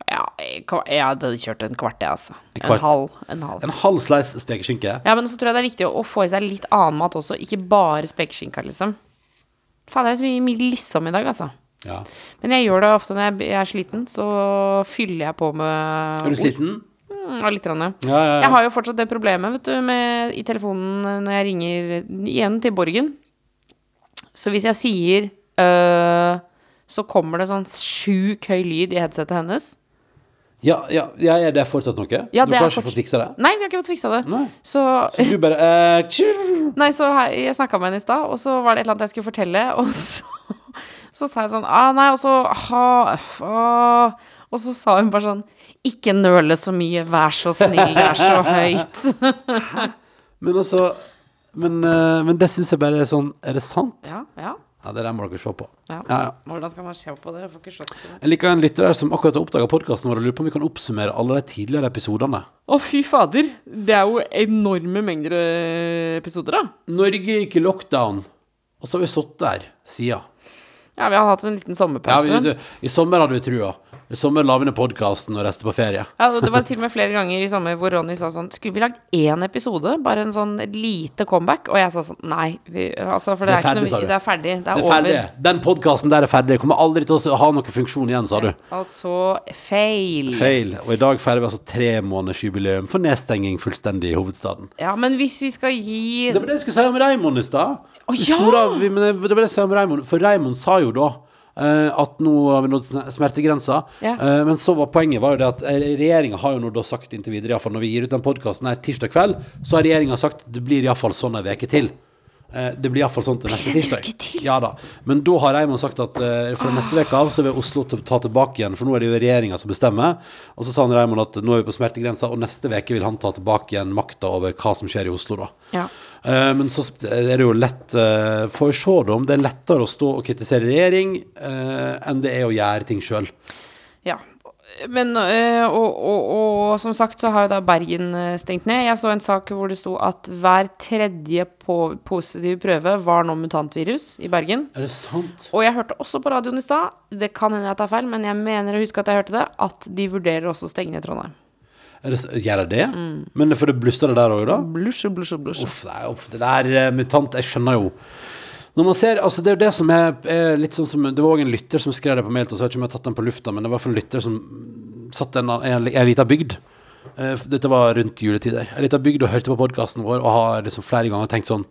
Ja, jeg, jeg hadde kjørt en kvart, jeg, altså. En halv. En halv. En halv slice spekeskinke. Ja, men så tror jeg det er viktig å, å få i seg litt annen mat også, ikke bare spekeskinka, liksom. Faen, det er så mye, mye liksom i dag, altså. Ja. Men jeg gjør det ofte når jeg jeg er sliten, så fyller jeg på med Er du sliten? Mm, ja, litt. Grann, ja. Ja, ja, Jeg har jo fortsatt det problemet vet du, med, i telefonen når jeg ringer igjen til Borgen. Så hvis jeg sier øh, så kommer det sånn sjuk høy lyd i headsetet hennes. Ja, ja, ja, er det fortsatt noe? Ja, du har ikke fått fiksa det? Nei, vi har ikke fått fiksa det. Nei. Så Så du bare eh. Nei, så her, jeg snakka med henne i stad, og så var det et eller annet jeg skulle fortelle, og så, så sa jeg sånn ah, Nei, og så ha, ah, Og så sa hun bare sånn Ikke nøle så mye, vær så snill, det er så høyt. Men altså Men, eh, men det syns jeg bare er sånn Er det sant? Ja, ja. Ja, det der må dere se på. ja. Ja, ja. Hvordan skal man se på det? Jeg får ikke se på det. Jeg liker en lytter der som akkurat har oppdaga podkasten vår og lurer på om vi kan oppsummere alle de tidligere episodene. Å, fy fader. Det er jo enorme mengder øh, episoder, da. Norge gikk i lockdown, og så har vi sittet der sida. Ja, vi har hatt en liten Ja, vi, du, I sommer hadde vi trua. I sommer la vi ned podkasten og reiste på ferie. Ja, og det var til og med flere ganger i sommer hvor Ronny sa sånn Skulle vi lagd én episode? Bare en sånn lite comeback? Og jeg sa sånn Nei. Vi, altså, for det, Det er er, ferdig, noe. Det er ferdig. Det er, Det er ferdig. over. Den podkasten der er ferdig. Kommer aldri til å ha noen funksjon igjen, sa du. Altså feil. Feil. Og i dag feirer vi altså tre måneders jubileum for nedstenging fullstendig i hovedstaden. Ja, men hvis vi skal gi Det var det jeg skulle si om Raymond i stad. Å, ja! Det var det jeg sa om Raymond. For Raymond sa jo da at nå har vi nådd smertegrensa. Ja. Eh, men så var poenget var jo det at regjeringa har jo nå da sagt inntil videre, iallfall når vi gir ut den podkasten her tirsdag kveld, så har regjeringa sagt det blir iallfall sånn ei uke til. Eh, det blir iallfall sånn til neste tirsdag. Ja da. Men da har Raymond sagt at uh, fra neste uke av så vil Oslo ta tilbake igjen, for nå er det jo regjeringa som bestemmer. Og så sa han Raymond at nå er vi på smertegrensa, og neste uke vil han ta tilbake igjen makta over hva som skjer i Oslo, da. Ja. Uh, men så er det jo lett uh, Får vi se da om det er lettere å stå og kritisere regjering eh, enn det er å gjøre ting sjøl. Men, øh, og, og, og som sagt så har jo da Bergen øh, stengt ned. Jeg så en sak hvor det sto at hver tredje på positiv prøve var nå mutantvirus i Bergen. Er det sant? Og jeg hørte også på radioen i stad, det kan hende jeg tar feil, men jeg mener å huske at jeg hørte det, at de vurderer også å stenge ned Trondheim. Er det, gjør de det? Mm. Men for det blusser det der òg, da? Blusje, blusje, blusje. Uff, nei, uff, det der eh, mutant Jeg skjønner jo Når man ser, altså Det er jo det som er, er litt sånn som Det var òg en lytter som skrev det på mail, oss, jeg vet ikke om jeg har tatt den på lufta, men det var fall en lytter som satt i en, liten bygd. Uh, Dette var rundt juletider. En liten bygd og hørte på podkasten vår og har liksom flere ganger tenkt sånn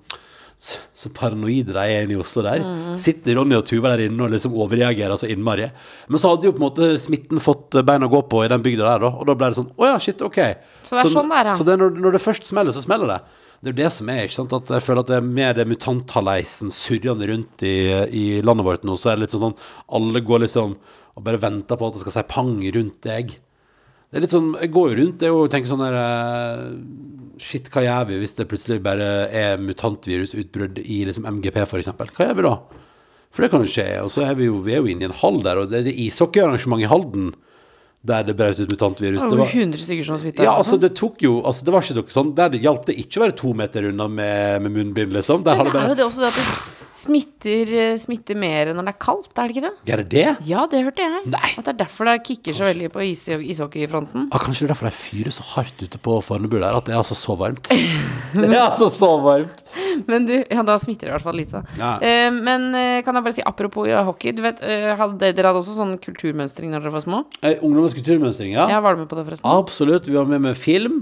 så så paranoide de er inne i Oslo der. Sitter Ronny og Tuva der inne og liksom overreagerer så innmari. Men så hadde jo på en måte smitten fått bein å gå på i den bygda der, da. Og da ble det sånn Å ja, shit, OK. Så det er sånn der, er, ja. Så det når, når det først smeller, så smeller det. Det er jo det som er, ikke sant. At jeg føler at det er mer det mutanthalleisen surrende rundt i, i landet vårt nå, så er det litt sånn alle går liksom og bare venter på at det skal si pang rundt deg. Det er litt sånn, Jeg går jo rundt det og tenker sånn der eh, Shit, hva gjør vi hvis det plutselig bare er mutantvirusutbrudd i liksom MGP, f.eks.? Hva gjør vi da? For det kan jo skje. Og så er vi jo, vi er jo inne i en hall der, og det er ishockeyarrangement i Halden der det brøt ut mutantvirus. Det var var, 100 stykker som smitta. ja, altså det tok jo altså Det var ikke noe sånn Der det hjalp det ikke å være to meter unna med, med munnbind, liksom. Der Men det det er jo det også det at smitter, eh, smitter mer når det er kaldt, er det ikke det? Gjør det det? Ja, det hørte jeg. Nei. At det er derfor det kicker så veldig på is ishockeyfronten. Ah, kanskje det er derfor de fyrer så hardt ute på Fornebu der, at det er altså så varmt. Det er altså så varmt. Men du, ja, da smitter det i hvert fall lite. Ja. Eh, men eh, kan jeg bare si apropos ja, hockey, du vet, eh, hadde, dere hadde også sånn kulturmønstring når dere var små? Eh, Ungdommens kulturmønstring, ja. Ja, var du med på det, forresten? Absolutt. Vi var med med film.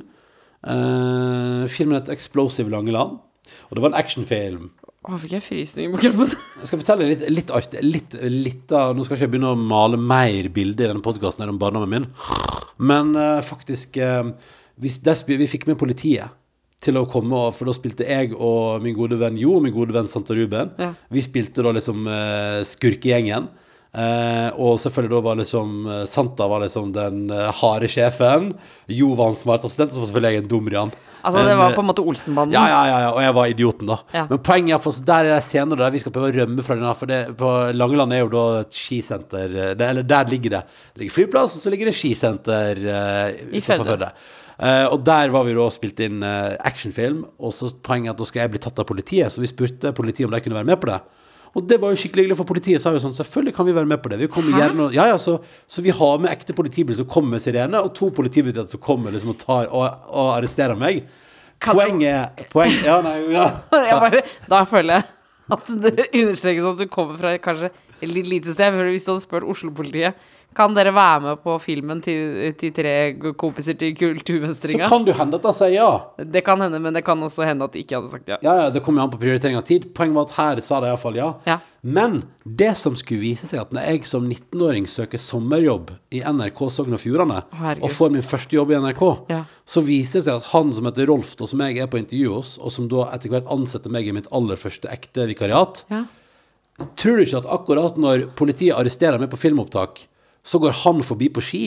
Eh, filmen het 'Explosive Langeland'. Og det var en actionfilm. Å, fikk jeg frysninger på kroppen. Jeg skal fortelle litt, litt artig litt, litt av, Nå skal ikke jeg begynne å male mer bilder i denne podkasten om barndommen min, men eh, faktisk eh, vi, der, vi fikk med politiet til å komme, for da spilte jeg og min gode venn Jo og min gode venn Santa Ruben. Ja. Vi spilte da liksom uh, skurkegjengen. Uh, og selvfølgelig da var liksom eh, Santa var liksom den uh, harde sjefen. Jo var en smart assistent, og så var selvfølgelig jeg en dumrian. Altså, det var eh, på en måte Olsenbanden. ja, ja, ja, ja, og jeg var idioten, da. Ja. Men poenget er for der er det scener der vi skal prøve å rømme fra den. her, For det, på Langeland er jo da et skisenter eh, det, Eller der ligger det. Det ligger flyplass, og så ligger det skisenter uh, I Førde. Uh, og der var vi da og spilte inn uh, actionfilm. Og så poenget er at da skal jeg bli tatt av politiet, så vi spurte politiet om de kunne være med på det. Og det var jo skikkelig hyggelig, for politiet sa jo sånn Selvfølgelig kan vi være med på det. Vi kommer gjerne og, ja, ja, så, så vi har med ekte politibil som kommer med sirene, og to politibetjenter som kommer liksom og tar og, og arresterer meg. Poenget poeng, Ja, nei, ja. Bare, da føler jeg at det understrekes at du kommer fra kanskje et lite sted. Hvis du hadde spurt Oslo-politiet kan dere være med på filmen til, til tre kompiser til Så kan det jo hende at de sier ja. det kan hende, men det kan også hende at de ikke hadde sagt ja. Ja, ja, Det kommer jo an på prioritering av tid. Poenget var at her sa de iallfall ja. Ja. Men det som skulle vise seg, at når jeg som 19-åring søker sommerjobb i NRK Sogn og Fjordane, og får min første jobb i NRK, Ja. så viser det seg at han som heter Rolf, og som jeg er på intervju hos, og som da etter hvert ansetter meg i mitt aller første ekte vikariat Ja. Tror du ikke at akkurat når politiet arresterer meg på filmopptak, så går han forbi på ski?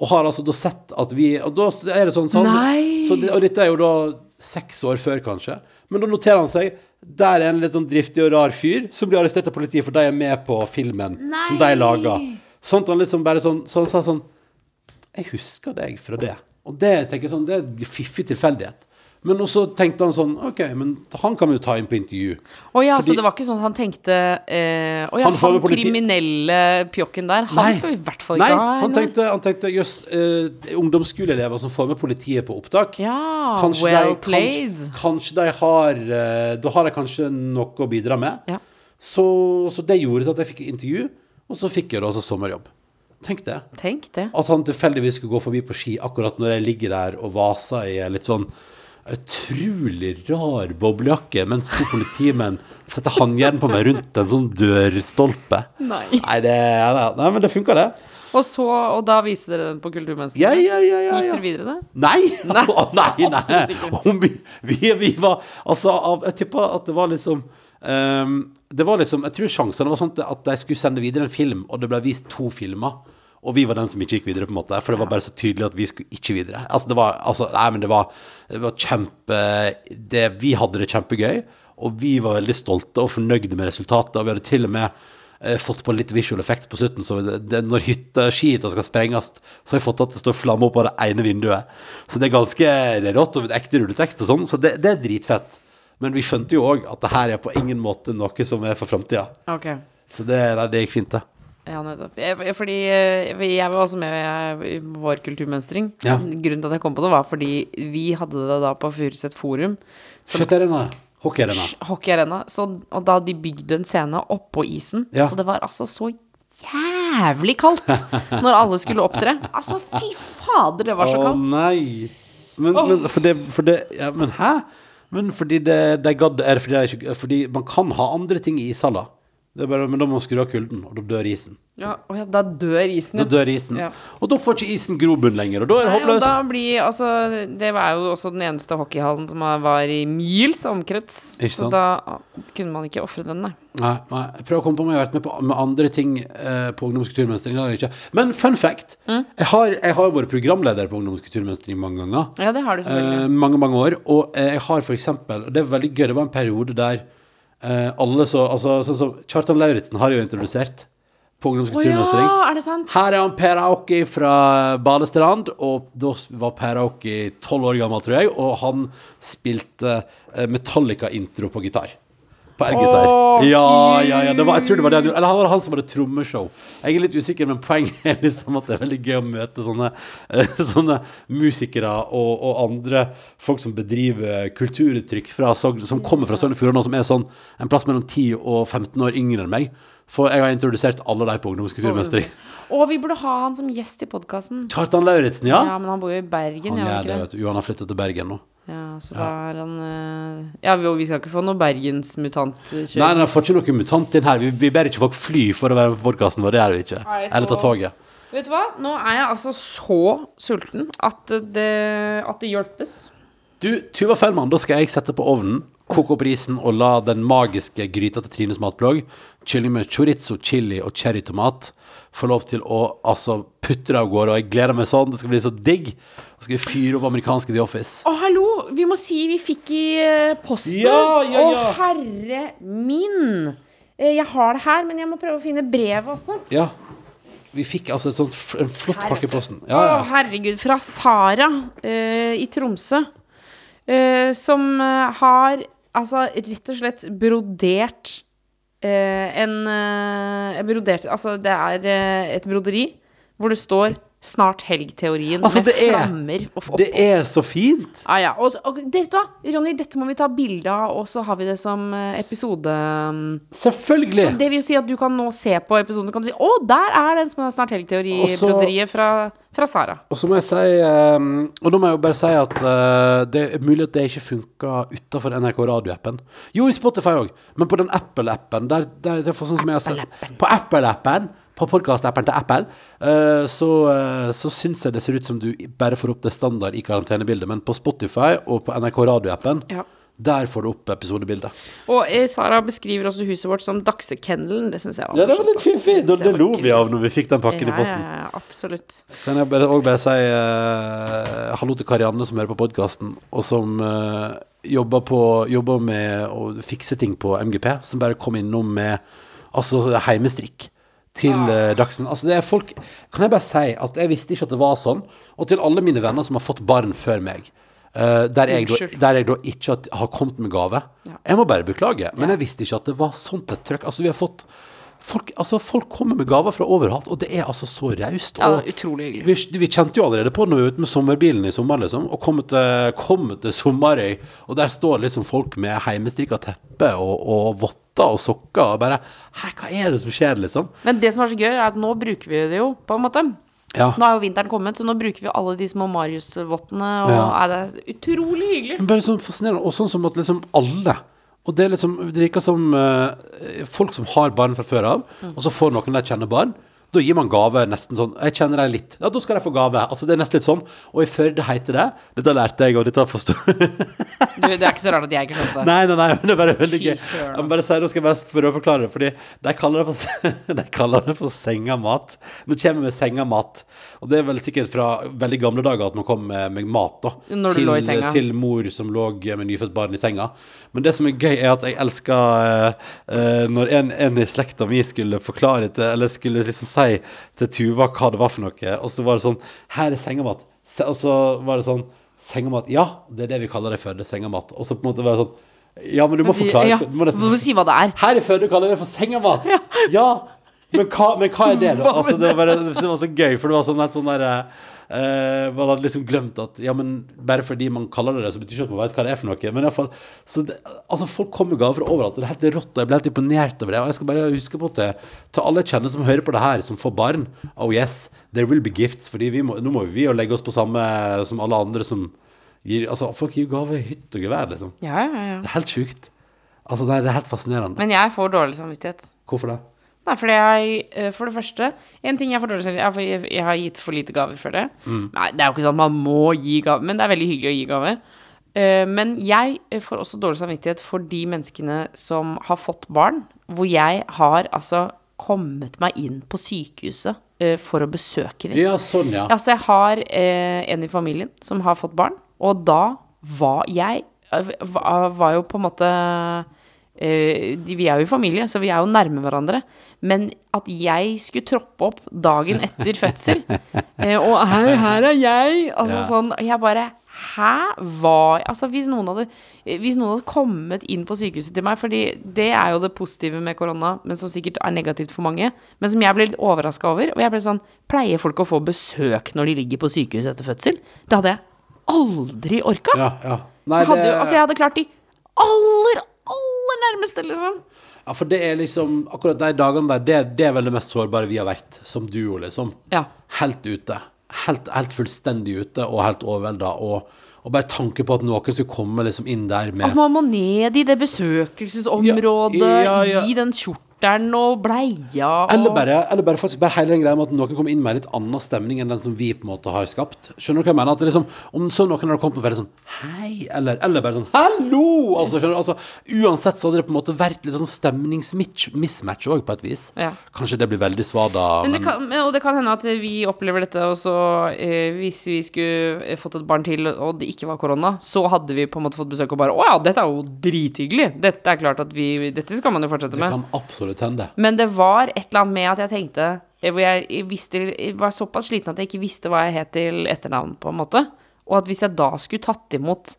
Og har altså da sett at vi Og da er det sånn sånn Nei! Så det, Og dette er jo da seks år før, kanskje. Men da noterer han seg Der er en litt sånn driftig og rar fyr som blir arrestert av politiet for de er med på filmen som de lager. Sånn at han liksom bare sånn Så han sa sånn Jeg husker deg fra det. Og det tenker jeg sånn Det er en fiffig tilfeldighet. Men også tenkte han sånn OK, men han kan vi jo ta inn på intervju. Å ja, Fordi- så det var ikke sånn at han tenkte eh, Å ja, Han han, kriminelle pjokken der, han Nei. skal vi i hvert fall ikke Nei, ha. han tenkte, han tenkte jøss, eh, ungdomsskoleelever som får med politiet på opptak. Ja, Kanskje well de, played. Kanskje, kanskje de har eh, Da har de kanskje noe å bidra med. Ja. Så, så det gjorde at jeg fikk intervju, og så fikk jeg da altså sommerjobb. Tenk det. Tenk det. At han tilfeldigvis skulle gå forbi på ski akkurat når jeg ligger der og vaser i litt sånn utrolig rar boblejakke, mens to politimenn setter håndjern på meg rundt en sånn dørstolpe. Nei. Nei, det, nei men det funka, det. Og så, og da viste dere den på Kulturmønsteret? Ja, ja, ja, ja, Gikk dere videre det? Nei! Nei, nei, nei. Vi, vi, vi var Altså, av, jeg tippa at det var liksom um, Det var liksom Jeg tror sjansene var sånn at de skulle sende videre en film, og det ble vist to filmer. Og vi var den som ikke gikk videre, på en måte. For det var bare så tydelig at vi skulle ikke videre. Altså, det var Altså, nei, men det var, det var kjempe det, Vi hadde det kjempegøy, og vi var veldig stolte og fornøyde med resultatet. Og vi hadde til og med eh, fått på litt visual effects på slutten. Så det, det, når hytta, skihytta skal sprenges, så har jeg fått at det står flamme opp av det ene vinduet. Så det er ganske det er rått, og ekte rulletekst og sånn, så det, det er dritfett. Men vi skjønte jo òg at det her er på ingen måte noe som er for framtida. Okay. Så det, det gikk fint, det. Ja, nettopp. Jeg, fordi eh, jeg var også med i vår kulturmønstring. Ja. Grunnen til at jeg kom på det, var fordi vi hadde det da på Furuset Forum. Skøytearena. Hockeyarena. hockeyarena. Og da de bygde en scene oppå isen. Ja. Så det var altså så jævlig kaldt når alle skulle opptre. Altså, fy fader, det var så kaldt. Å nei. Men, men for det, for det ja, Men hæ? Men fordi det, det gadd Er det fordi, det ikke, fordi man kan ha andre ting i ishaller. Det er bare, men da må man skru av kulden, og da dør isen. Ja, og ja, da dør isen. Da dør isen. Ja. Og da får ikke isen grobunn lenger, og da er det Nei, håpløst. da blir, altså, det var jo også den eneste hockeyhallen som var i mils omkrets. Så da ah, kunne man ikke ofre den, nei. Nei, nei, prøver å komme på om jeg har vært med på med andre ting eh, på ungdomskulturmønstring. Men fun fact, Mm. jeg har, jeg har vært programleder på ungdomskulturmønstring mange ganger. Ja, det har du selvfølgelig. Eh, mange, mange år. Og eh, jeg har for eksempel og Det er veldig gøy. Det var en periode der eh, alle så Altså sånn som Kjartan Lauritzen har jo introdusert på ja, er det sant? Her er han Per Aoki fra Balestrand, og da var Per Aoki tolv år gammel, tror jeg, og han spilte eh, Metallica-intro på gitar. På elgitar. Åh, ja, ja, ja. Det var, jeg tror det var det. Eller han var han som hadde trommeshow. Jeg er litt usikker, men poenget er liksom at det er veldig gøy å møte sånne, eh, sånne musikere og, og andre folk som bedriver kulturuttrykk fra som kommer fra Sogn og Fjordane, og som er sånn en plass mellom 10 og 15 år yngre enn meg. For jeg har introdusert alle de på ungdomskulturmestring. Og vi burde ha han som gjest i podkasten. Kjartan Lauritzen, ja. Ja, men han bor jo i Bergen, Han det, det? vet du. Jo, han har flyttet til Bergen nå. Ja, så da er han eh, Ja, vi, vi skal ikke få noe bergensmutantkjør. Nei, nei, får ikke noe mutant inn her. Vi, vi ber ikke folk fly for å være med på podkasten vår, det er vi ikke. Nei, så- Eller ta toget. Vet du hva? Nå er jeg altså så sulten at det, at det hjelpes. Du, Tuva Fellmann, da skal jeg sette på ovnen, koke opp risen og la den magiske gryta til Trines matblogg, kylling med chorizo, chili og cherrytomat, få lov til å altså putte det av gårde. Og jeg gleder meg sånn, det skal bli så digg. Så skal vi fyre opp amerikanske The Office. Å, hallo! Vi må si vi fikk i eh, posten. Ja, ja, ja. Å, herre min! Eh, Jeg har det her, men jeg må prøve å finne brevet også. Ja. Vi fikk altså et sånt, f- en flott pakke i posten. Ja, Å, ja. herregud. Fra Sara eh, i Tromsø. Eh, som eh, har altså rett og slett brodert eh, en eh, brodert, Altså, det er eh, et broderi hvor det står 'Snart helg-teorien' Altså, med det er- flammer og opp. Det er så fint! Ah, ja. og, og dette, da, Ronny, dette må vi ta bilde av, og så har vi det som eh, episode. mm. Selvfølgelig. Så det vil si at du kan nå se på episoden, så kan du si 'Å, der er den som er Snart helg-teori-broderiet fra, fra Sara'. Og så må jeg si um, Og nå må jeg jo bare si at uh, det er mulig at det ikke funka utafor NRK radioappen. Jo, i Spotify òg, men på den Apple-appen der, der, det for sånn som jeg har sett På Apple-appen, på podkast-appen til Apple, eh, så, uh, så syns jeg det ser ut som du bare får opp det standard i karantenebildet. Men på Spotify og på NRK radioappen, Ja. der får du opp episodebildet. Og eh, Sara beskriver også huset vårt som Daksekennelen. Det syns jeg var Ja, det var litt fint, fint. Det det lo vi av når vi fikk den pakken i posten. ja, ja, absolutt. Kan jeg bare, også bare si uh, hallo til Karianne som hører på podkasten, og som uh, jobber, på, jobber med å fikse ting på MGP, som bare kom innom med altså heimestrikk til uh, Dagsen. Altså det er folk Kan jeg bare si at jeg visste ikke at det var sånn, og til alle mine venner som har fått barn før meg. Uh, der, jeg da, der jeg da ikke har- har kommet med gave. Ja. Jeg må bare beklage, men jeg visste ikke at det var sånt et trøkk. Altså, vi har fått Folk, altså, folk kommer med gaver fra overalt, og det er altså så raust. Ja, utrolig hyggelig. vi, vi kjente jo allerede på det når vi var ute med sommerbilen i sommer, liksom, og kom til, kom til Sommerøy, og der står liksom folk med heimestrikka teppe og, og votter og sokker, og bare Hæ, hva er det som skjer, liksom? Men det som er så gøy, er at nå bruker vi det jo, på en måte. Ja. Nå er jo vinteren kommet, så nå bruker vi alle de små Marius-vottene, og Ja. er det utrolig hyggelig. Men bare sånn fascinerende, og sånn som at liksom alle og det er liksom, det virker som eh, folk som har barn fra før av, og så får noen der kjenne barn, Da gir man gave nesten sånn Jeg kjenner deg litt. Ja, da skal de få gave. Altså, det er nesten litt sånn. Og i Førde heter det Dette lærte jeg, og dette forstår Du, det er ikke så rart at jeg ikke skjønte det. Nei, nei, nei, men det er bare veldig gøy. Jeg må bare si, nå skal jeg bare prøve å forklare det, fordi de kaller det for, de kaller det for sengamat. Nå kommer vi med sengamat. Og det er vel sikkert fra veldig gamle dager at man kom med, med mat da. Når du til, lå i senga. Til mor som lå med nyfødt barn i senga. Men det som er gøy, er at jeg elsker uh, uh, når en, en i slekta mi skulle forklare til, eller skulle liksom si til Tuva hva det var for noe, og så var det sånn Her er sengemat. Se- Og så var det sånn Sengemat. Ja, det er det vi kaller det før. Det er sengamat. Og så på en måte var det sånn Ja, men du må forklare. Ja, du må nesten du må si hva det er. her i Førde kaller vi det for sengemat. Ja. Men, hva, men hva er det, da? Altså, det, var det var så gøy, for det var sånn helt sånn der eh, Man hadde liksom glemt at Ja, men bare fordi man kaller det det, så betyr ikke at man vet hva det er for noe. Men i hvert fall så det, Altså, folk kommer med gaver fra overalt, og det er helt rått. Og jeg ble helt imponert over det. Og jeg skal bare huske på det til alle jeg kjenner som hører på det her, som får barn. Oh yes, there will be gifts. Fordi vi må, nå må vi jo legge oss på samme som alle andre som gir Altså, folk gir gave i hytt og gevær, liksom. Ja, ja, ja. Det er helt sjukt. Altså, det er, det er helt fascinerende. Men jeg får dårlig samvittighet. Hvorfor det? Nei, fordi jeg eh, For det første En ting jeg får dårlig samvittighet er for jeg, har gitt for lite gaver for det. Nei, det er jo ikke sånn at man må gi gaver, men det er veldig hyggelig å gi gaver. Eh, men jeg eh, får også dårlig samvittighet for de menneskene som har fått barn, hvor jeg har altså kommet meg inn på sykehuset eh, for å besøke dem. Ja, sånn, ja. Altså, jeg har en i familien som har fått barn, og da var jeg var, jo på en måte Vi er jo i familie, så vi er jo nærme hverandre. Men at jeg skulle troppe opp dagen etter fødsel, eh, og her, her er jeg Altså Ja. sånn Jeg bare Hæ? Hva Altså, hvis noen hadde Hvis noen hadde kommet inn på sykehuset til meg Fordi det er jo det positive med korona, men som sikkert er negativt for mange. Men som jeg ble litt overraska over. Og jeg ble sånn Pleier folk å få besøk når de ligger på sykehus etter fødsel? Det hadde jeg aldri orka. Ja, ja. Nei, Jeg hadde, altså, jeg hadde klart de aller, aller nærmeste, liksom. Ja, for det er liksom Akkurat de dagene der, det, det er vel det mest sårbare vi har vært som duo, liksom. Ja. Helt ute. Helt, helt fullstendig ute og helt overvelda. Og, og bare tanke på at noen skulle komme liksom inn der med At man må ned i det besøkelsesområdet, Ja, ja, i den kjortelen og bleia og Eller bare, eller bare faktisk bare hele den greia med at noen kommer inn med en litt annen stemning enn den som vi på en måte har skapt. Skjønner du hva jeg mener? At det liksom, om så noen hadde kommet og vært sånn Hei, eller, eller bare sånn Hallo! Altså, skjønner du? Altså, uansett så hadde det på en måte vært litt sånn stemningsmismatch òg, på et vis. Ja. Kanskje det blir veldig svada, Men men, det kan, og det kan hende at vi opplever dette også eh, Hvis vi skulle eh, fått et barn til, og det ikke var korona, så hadde vi på en måte fått besøk og bare Å ja, dette er jo drithyggelig. Dette er klart at vi Dette skal man jo fortsette det med. kan absolutt hende. Men det var et eller annet med at jeg tenkte Hvor jeg visste Jeg var såpass sliten at jeg ikke visste hva jeg het til etternavn, på en måte. Og at hvis jeg da skulle tatt imot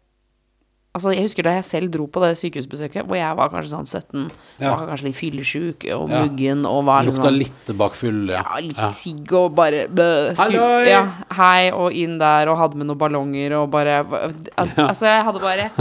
Altså, jeg husker da jeg selv dro på det sykehusbesøket, hvor jeg var kanskje sånn 17, Ja. var kanskje litt fyllesyk og Ja. muggen og var Lukta sånn litt bakfull, ja. ja, litt Ja. sigg og bare bø, sku- Ja, hei, og inn der, og hadde med noen ballonger, og bare al- Altså, jeg hadde bare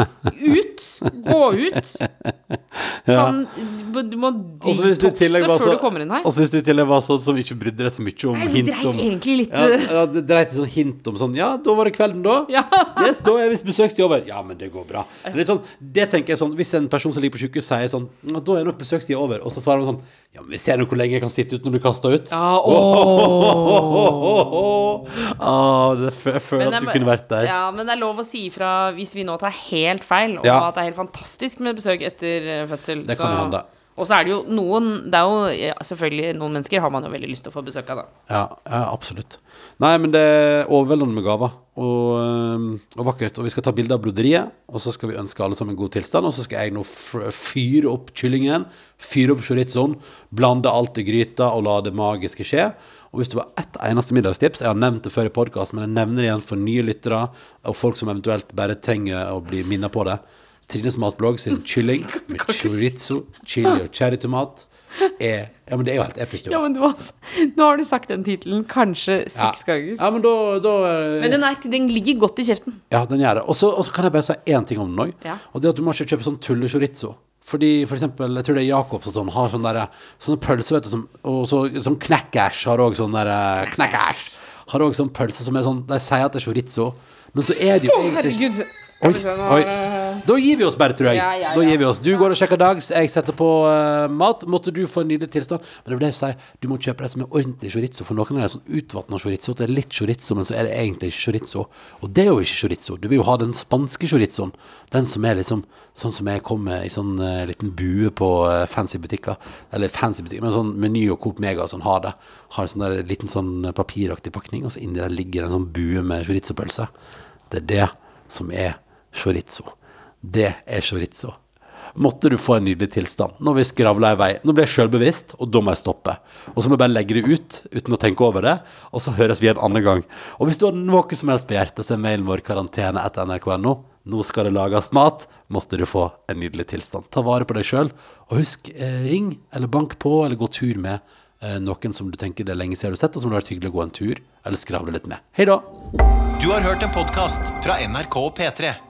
Ut! Gå ut! Kan, du må detoxe før du kommer inn her. Og så hvis du i tillegg var sånn som ikke brydde deg så mye om Nei, hint dreit om egentlig litt ja, ja, det dreit i sånn hint om sånn Ja, da var det kvelden, da. Ja. Yes, da er visst besøkstid over. Ja, men det går bra. Det, Men litt sånn, det tenker jeg sånn Hvis en person som ligger på sykehus sier sånn Da er nok besøkstida over, og så svarer man sånn Ja, men vi ser nå hvor lenge jeg kan sitte uten å bli kasta ut. Ja. Ah, det, jeg føler at du kunne vært der. Ja, men det er lov å si ifra hvis vi nå tar helt feil, og Ja. at det er helt fantastisk med besøk etter eh, fødsel. Det kan hende. Og så er det jo noen Det er jo ja, selvfølgelig noen mennesker har man jo veldig lyst til å få besøk av, da. Ja, ja, absolutt. Nei, men det er overveldende med gaver, og, og vakkert. Og vi skal ta bilde av broderiet, og så skal vi ønske alle sammen god tilstand. Og så skal jeg nå fyre opp kyllingen, fyre opp chorizoen, blande alt i gryta og la det magiske skje. Og hvis det var ett eneste middagstips, jeg har nevnt det før i podkast, men jeg nevner det igjen for nye lyttere og folk som eventuelt bare trenger å bli minnet på det. Trines matblogg sin kylling med chorizo, chili og cherrytomat er Ja, men det er jo helt episk. jo. Ja, men du har, nå har du sagt den tittelen kanskje seks ja. ganger. Ja, men da, da eh, Men den, er, den ligger godt i kjeften. Ja, den gjør det. Og så kan jeg bare si én ting om den òg. Ja. Og det at du må ikke kjøpe sånn tulle-chorizo. Fordi for eksempel, jeg tror det er Jacobs og sånn, har sånne, der, sånne pølser, vet du, som, og så, sånn Knekkers har òg sånn der Knekkers! Har òg sånn pølse som er sånn De sier at det er chorizo, men så er det jo Å, egentlig ikke herregud. Oi, oi. Da gir vi oss bare, tror jeg. Ja, ja, Da gir vi oss. Du går og sjekker dags, jeg setter på uh, mat. Måtte du få en nydelig tilstand. Men det vil jeg si, du må kjøpe det som er ordentlig chorizo. For noen er det sånn utvatna chorizo, det er litt chorizo, men så er det egentlig ikke chorizo. Og det er jo ikke chorizo. Du vil jo ha den spanske chorizoen. Den som er liksom sånn som jeg kommer i sånn uh, liten bue på uh, fancy butikker. Eller fancy butikker, men sånn Meny og Coop Mega og sånn har det. Har en sånn der liten sånn papiraktig pakning, og så inni der ligger en sånn bue med chorizopølse. Det er det som er chorizo. Det er chorizo. Måtte du få en nydelig tilstand. Nå har vi skravla i vei. Nå blir jeg sjølbevisst, og da må jeg stoppe. Og så må jeg bare legge det ut uten å tenke over det, og så høres vi en annen gang. Og hvis du har noe som helst på hjertet, så er mailen vår karantene etter nrk.no. Nå skal det lages mat. Måtte du få en nydelig tilstand. Ta vare på deg sjøl, og husk, eh, ring eller bank på, eller gå tur med eh, noen som du tenker det er lenge siden du har sett, og som det har vært hyggelig å gå en tur, eller skravle litt med. Hei da! Du har hørt en podkast fra NRK og P3.